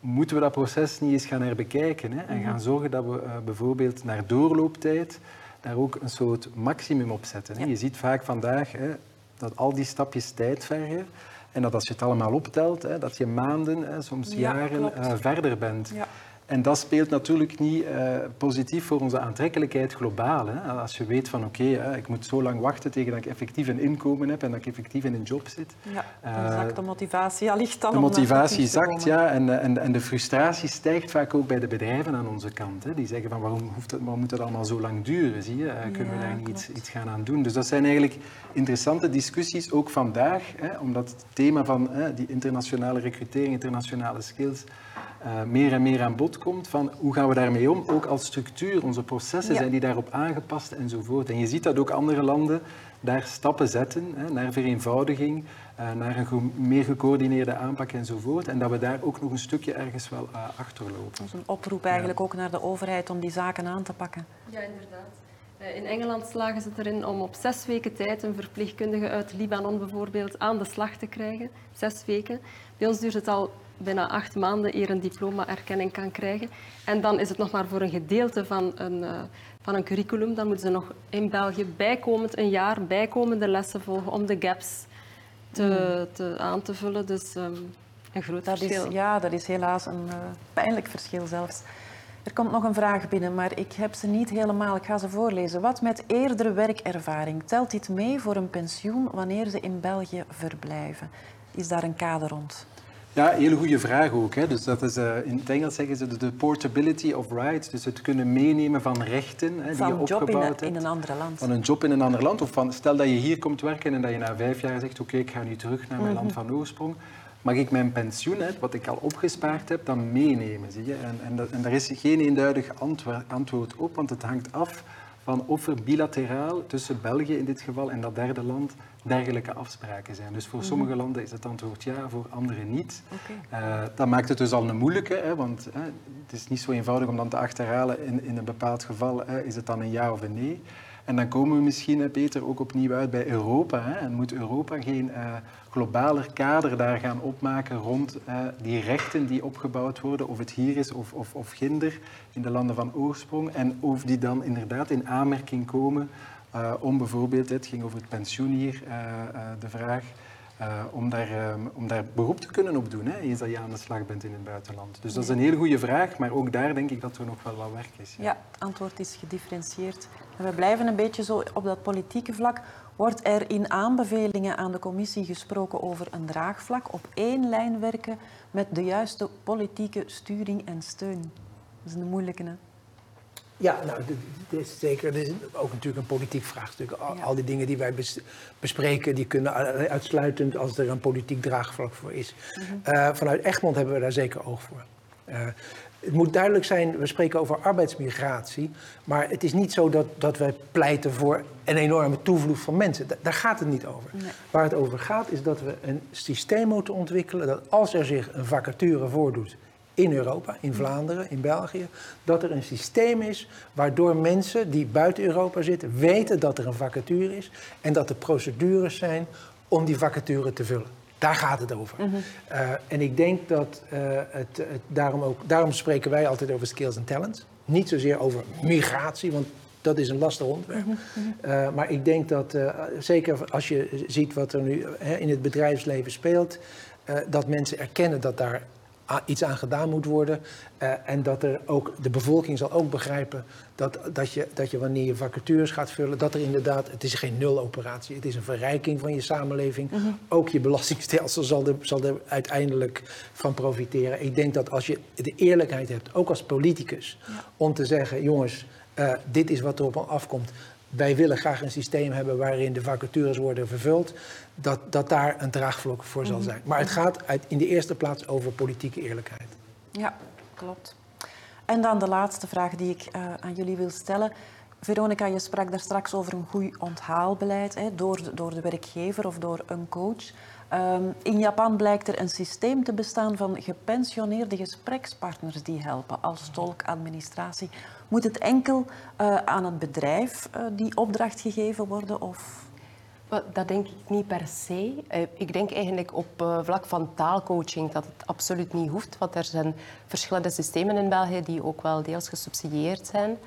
B: moeten we dat proces niet eens gaan herbekijken hè? en gaan zorgen dat we uh, bijvoorbeeld naar doorlooptijd daar ook een soort maximum op zetten. Ja. Je ziet vaak vandaag hè, dat al die stapjes tijd vergen en dat als je het allemaal optelt, hè, dat je maanden, hè, soms ja, jaren uh, verder bent. Ja. En dat speelt natuurlijk niet uh, positief voor onze aantrekkelijkheid globaal. Hè. Als je weet van oké, okay, ik moet zo lang wachten tegen dat ik effectief een inkomen heb en dat ik effectief in een job zit.
A: Ja, dan uh, zakt de motivatie allicht dan
B: De motivatie zakt, ja. En, en, en de frustratie stijgt vaak ook bij de bedrijven aan onze kant. Hè. Die zeggen van waarom, hoeft het, waarom moet dat allemaal zo lang duren? Zie je? Kunnen ja, we daar niet iets, iets, gaan aan doen? Dus dat zijn eigenlijk interessante discussies, ook vandaag. Hè, omdat het thema van die internationale recrutering, internationale skills uh, meer en meer aan bod komt van hoe gaan we daarmee om, ook als structuur. Onze processen ja. zijn die daarop aangepast enzovoort. En je ziet dat ook andere landen daar stappen zetten hè, naar vereenvoudiging, uh, naar een ge meer gecoördineerde aanpak enzovoort. En dat we daar ook nog een stukje ergens wel uh, achterlopen.
A: Dat is een oproep eigenlijk ja. ook naar de overheid om die zaken aan te pakken.
E: Ja, inderdaad. In Engeland slagen ze erin om op zes weken tijd een verpleegkundige uit Libanon bijvoorbeeld aan de slag te krijgen. Zes weken. Bij ons duurt het al bijna acht maanden eer een diploma-erkenning kan krijgen. En dan is het nog maar voor een gedeelte van een, uh, van een curriculum. Dan moeten ze nog in België bijkomend een jaar bijkomende lessen volgen om de gaps te, te aan te vullen. Dus um, een groot
A: dat
E: verschil.
A: Is, ja, dat is helaas een uh, pijnlijk verschil zelfs. Er komt nog een vraag binnen, maar ik heb ze niet helemaal. Ik ga ze voorlezen. Wat met eerdere werkervaring? Telt dit mee voor een pensioen wanneer ze in België verblijven? Is daar een kader rond?
B: Ja, hele goede vraag ook. Hè. Dus dat is, uh, in het Engels zeggen ze de portability of rights. Dus het kunnen meenemen van rechten hè,
A: van
B: die je opgebouwd
A: in,
B: hebt.
A: in een ander land.
B: Van een job in een ander land. Of van, stel dat je hier komt werken en dat je na vijf jaar zegt oké, ik ga nu terug naar mijn land van oorsprong. Mag ik mijn pensioen, hè, wat ik al opgespaard heb, dan meenemen? Zie je? En, en, dat, en daar is geen eenduidig antwoord op, want het hangt af van of er bilateraal tussen België in dit geval en dat derde land dergelijke afspraken zijn. Dus voor sommige landen is het antwoord ja, voor andere niet. Uh, dat maakt het dus al een moeilijke, hè, want hè, het is niet zo eenvoudig om dan te achterhalen in, in een bepaald geval, hè, is het dan een ja of een nee. En dan komen we misschien, Peter, ook opnieuw uit bij Europa. En moet Europa geen uh, globaler kader daar gaan opmaken rond uh, die rechten die opgebouwd worden, of het hier is of, of, of ginder in de landen van oorsprong, en of die dan inderdaad in aanmerking komen uh, om bijvoorbeeld, het ging over het pensioen hier, de vraag, om, daar, om daar beroep te kunnen op doen, hè, eens dat je aan de slag bent in het buitenland. Dus dat is een hele goede vraag, maar ook daar denk ik dat er nog wel wat werk is.
A: Ja, het antwoord is gedifferentieerd. En we blijven een beetje zo op dat politieke vlak. Wordt er in aanbevelingen aan de commissie gesproken over een draagvlak, op één lijn werken met de juiste politieke sturing en steun? Dat is een moeilijke, hè?
D: Ja, nou, dit is zeker. Dit is ook natuurlijk een politiek vraagstuk. Al,
A: Ja.
D: al die dingen die wij bes- bespreken, die kunnen uitsluitend als er een politiek draagvlak voor is. Eh, vanuit Egmond hebben we daar zeker oog voor. Eh, het moet duidelijk zijn, we spreken over arbeidsmigratie, maar het is niet zo dat, dat wij pleiten voor een enorme toevloed van mensen. Da- daar gaat het niet over. Waar het over gaat is dat we een systeem moeten ontwikkelen dat als er zich een vacature voordoet in Europa, in Vlaanderen, in België, dat er een systeem is waardoor mensen die buiten Europa zitten weten dat er een vacature is en dat er procedures zijn om die vacature te vullen. Daar gaat het over. Eh, en ik denk dat eh, het, het daarom ook, daarom spreken wij altijd over skills en talents. Niet zozeer over migratie, want dat is een lastig onderwerp. Eh, maar ik denk dat, zeker als je ziet wat er nu hè, in het bedrijfsleven speelt, dat mensen erkennen dat daar iets aan gedaan moet worden. eh, en dat er ook, de bevolking zal ook begrijpen dat, dat, je, dat je wanneer je vacatures gaat vullen, dat er inderdaad, het is geen nuloperatie, het is een verrijking van je samenleving. Ook je belastingstelsel zal er, zal er uiteindelijk van profiteren. Ik denk dat als je de eerlijkheid hebt, ook als politicus, om te zeggen, jongens, eh, dit is wat er op afkomt. Wij willen graag een systeem hebben waarin de vacatures worden vervuld. Dat, dat daar een draagvlak voor zal zijn. Maar het gaat uit, in de eerste plaats over politieke eerlijkheid.
A: Ja, klopt. En dan de laatste vraag die ik eh, aan jullie wil stellen. Veronica, je sprak daar straks over een goed onthaalbeleid hè, door, de, door de werkgever of door een coach. Ehm, in Japan blijkt er een systeem te bestaan van gepensioneerde gesprekspartners die helpen als tolk, administratie. Moet het enkel eh, aan het bedrijf eh, die opdracht gegeven worden? Of...
C: Dat denk ik niet per se. Eh, Ik denk eigenlijk op vlak van taalcoaching dat het absoluut niet hoeft. Want er zijn verschillende systemen in België die ook wel deels gesubsidieerd zijn.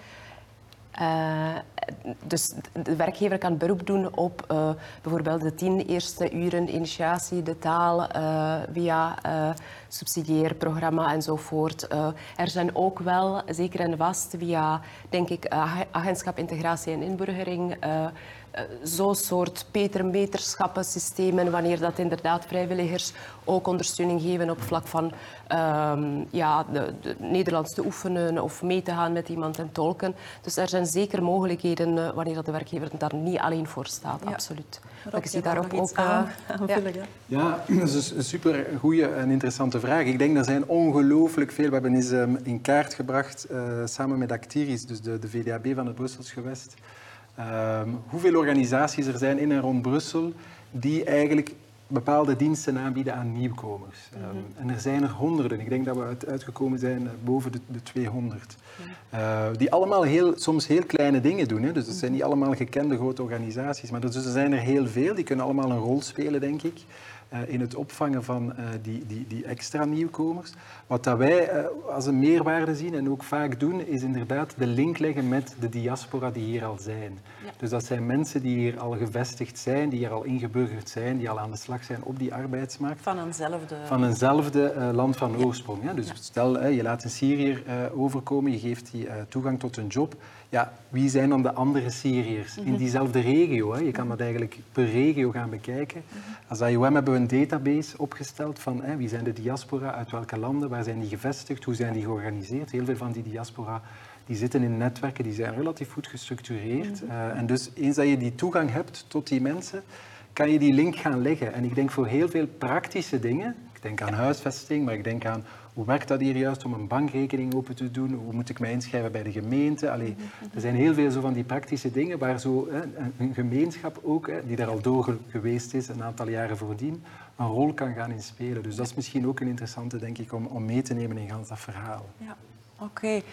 C: Eh, dus de werkgever kan beroep doen op eh, bijvoorbeeld de tien eerste uren initiatie, de taal eh, via subsidieerprogramma enzovoort. Er zijn ook wel, zeker en vast via, denk ik, ag- agentschap integratie en inburgering, zo'n soort beter-meterschappen systemen, wanneer dat inderdaad vrijwilligers ook ondersteuning geven op vlak van ehm, ja, de, de Nederlands te oefenen of mee te gaan met iemand en tolken. Dus er zijn zeker mogelijkheden eh, wanneer dat de werkgever daar niet alleen voor staat,
A: Ja.
C: absoluut.
A: Rob,
C: Maar ik zie daarop ook... eh,
A: aan,
C: ja.
A: aanvullen, hè?
B: Ja, dat is een super goede en interessante vraag. Ik denk er zijn ongelooflijk veel. We hebben eens ehm, in kaart gebracht, eh, samen met Actiris, dus de, de VDAB van het Brussels gewest, ehm, hoeveel organisaties er zijn in en rond Brussel die eigenlijk bepaalde diensten aanbieden aan nieuwkomers. Ehm, En er zijn er honderden. Ik denk dat we uit, uitgekomen zijn eh, boven de, de 200. Eh, die allemaal heel, soms heel kleine dingen doen. Hè. Dus het zijn niet allemaal gekende grote organisaties. Maar dus er zijn er heel veel. Die kunnen allemaal een rol spelen, denk ik. uh, in het opvangen van uh, die, die, die extra nieuwkomers. Wat dat wij uh, als een meerwaarde zien en ook vaak doen, is inderdaad de link leggen met de diaspora die hier al zijn. Ja. Dus dat zijn mensen die hier al gevestigd zijn, die hier al ingeburgerd zijn, die al aan de slag zijn op die arbeidsmarkt.
A: Van eenzelfde...
B: Van eenzelfde land van oorsprong. Ja. Dus stel, je laat een Syriër overkomen, je geeft die toegang tot een job. Ja, wie zijn dan de andere Syriërs mm -hmm. in diezelfde regio? Hè? Je kan dat eigenlijk per regio gaan bekijken. Mm -hmm. Als IOM hebben we een database opgesteld van hè, wie zijn de diaspora, uit welke landen, waar zijn die gevestigd, hoe zijn die georganiseerd. Heel veel van die diaspora die zitten in netwerken, die zijn relatief goed gestructureerd. Mm -hmm. uh, en dus eens dat je die toegang hebt tot die mensen, kan je die link gaan leggen. En ik denk voor heel veel praktische dingen, ik denk aan huisvesting, maar ik denk aan hoe werkt dat hier juist om een bankrekening open te doen? Hoe moet ik mij inschrijven bij de gemeente? Allee, er zijn heel veel zo van die praktische dingen waar zo, hè, een gemeenschap ook, hè, die daar al door geweest is een aantal jaren voordien, een rol kan gaan inspelen. Dus dat is misschien ook een interessante, denk ik, om, om mee te nemen in gans dat verhaal.
A: Ja, oké. Okay.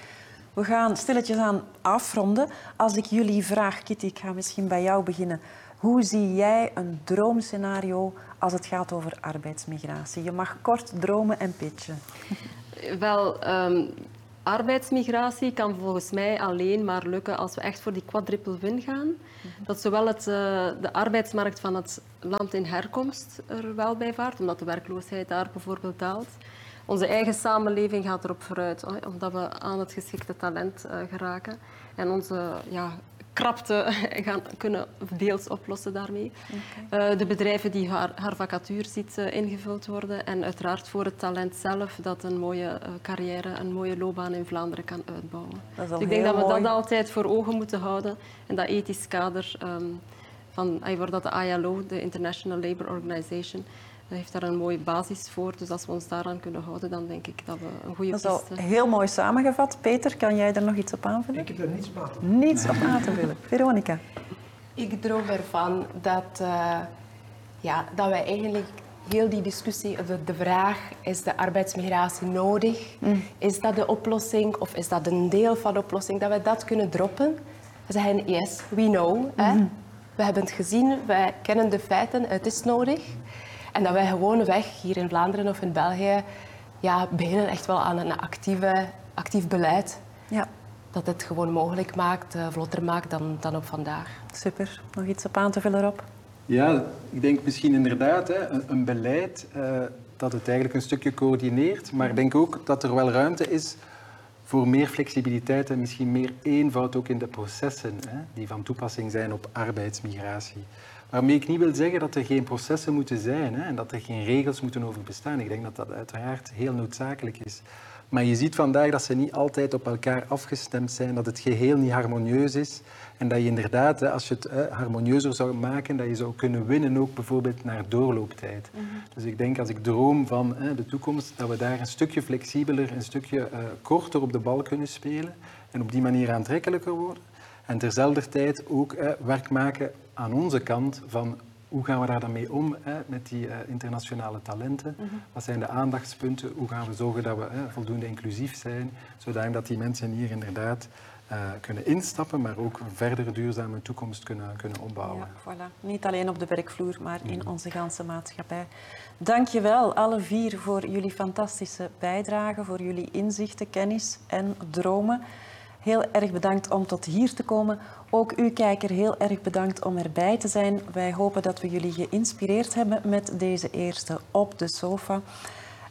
A: We gaan stilletjes aan afronden. Als ik jullie vraag, Kitty, ik ga misschien bij jou beginnen. Hoe zie jij een droomscenario als het gaat over arbeidsmigratie? Je mag kort dromen en pitchen.
E: Wel, um, arbeidsmigratie kan volgens mij alleen maar lukken als we echt voor die quadruple win gaan. Dat zowel het, uh, de arbeidsmarkt van het land in herkomst er wel bij vaart, omdat de werkloosheid daar bijvoorbeeld daalt. Onze eigen samenleving gaat erop vooruit, omdat we aan het geschikte talent uh, geraken. En onze ja, krapte gaan kunnen deels oplossen daarmee. Okay. Uh, de bedrijven die haar, haar vacature ziet uh, ingevuld worden en uiteraard voor het talent zelf dat een mooie uh, carrière, een mooie loopbaan in Vlaanderen kan uitbouwen. Dus ik denk dat we mooi. dat altijd voor ogen moeten houden en dat ethisch kader um, van waar dat de ILO, de International Labour Organization, heeft daar een mooie basis voor. Dus als we ons daaraan kunnen houden, dan denk ik dat we een goede
A: Dat is al heel mooi samengevat. Peter, kan jij er nog iets op aanvullen?
D: Ik heb er niets op aan te vullen.
A: Niets op aan te vullen. Veronica?
C: Ik droom ervan dat, uh, ja, dat wij eigenlijk heel die discussie, de, de vraag, is de arbeidsmigratie nodig? Mm. Is dat de oplossing of is dat een deel van de oplossing? Dat we dat kunnen droppen. We zeggen, yes, we know. Mm. Hè? We hebben het gezien, wij kennen de feiten, het is nodig. En dat wij gewoon weg hier in Vlaanderen of in België ja, beginnen echt wel aan een actieve, actief beleid. Ja. Dat het gewoon mogelijk maakt, uh, vlotter maakt dan, dan op vandaag.
A: Super. Nog iets op aan te vullen, Rob?
B: Ja, ik denk misschien inderdaad hè, een, een beleid uh, dat het eigenlijk een stukje coördineert. Maar ik denk ook dat er wel ruimte is voor meer flexibiliteit en misschien meer eenvoud ook in de processen hè, die van toepassing zijn op arbeidsmigratie. Waarmee ik niet wil zeggen dat er geen processen moeten zijn hè, en dat er geen regels moeten over bestaan. Ik denk dat dat uiteraard heel noodzakelijk is. Maar je ziet vandaag dat ze niet altijd op elkaar afgestemd zijn, dat het geheel niet harmonieus is. En dat je inderdaad, als je het harmonieuzer zou maken, dat je zou kunnen winnen ook bijvoorbeeld naar doorlooptijd. Mm -hmm. Dus ik denk als ik droom van de toekomst, dat we daar een stukje flexibeler, een stukje uh, korter op de bal kunnen spelen en op die manier aantrekkelijker worden. En terzelfde tijd ook eh, werk maken aan onze kant van hoe gaan we daar dan mee om hè, met die uh, internationale talenten? Mm -hmm. Wat zijn de aandachtspunten? Hoe gaan we zorgen dat we hè, voldoende inclusief zijn, zodat die mensen hier inderdaad uh, kunnen instappen, maar ook een verdere duurzame toekomst kunnen, kunnen opbouwen.
A: Ja, voilà. Niet alleen op de werkvloer, maar in mm. onze ganse maatschappij. Dank je wel, alle vier, voor jullie fantastische bijdrage, voor jullie inzichten, kennis en dromen. Heel erg bedankt om tot hier te komen. Ook u kijker heel erg bedankt om erbij te zijn. Wij hopen dat we jullie geïnspireerd hebben met deze eerste op de sofa.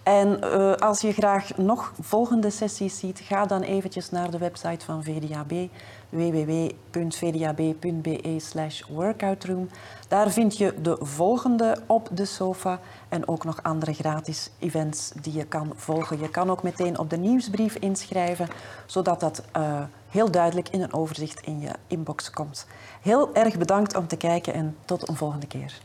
A: En uh, als je graag nog volgende sessies ziet, ga dan eventjes naar de website van VDAB, www.vdab.be slash workoutroom. Daar vind je de volgende op de sofa en ook nog andere gratis events die je kan volgen. Je kan ook meteen op de nieuwsbrief inschrijven, zodat dat uh, heel duidelijk in een overzicht in je inbox komt. Heel erg bedankt om te kijken en tot een volgende keer.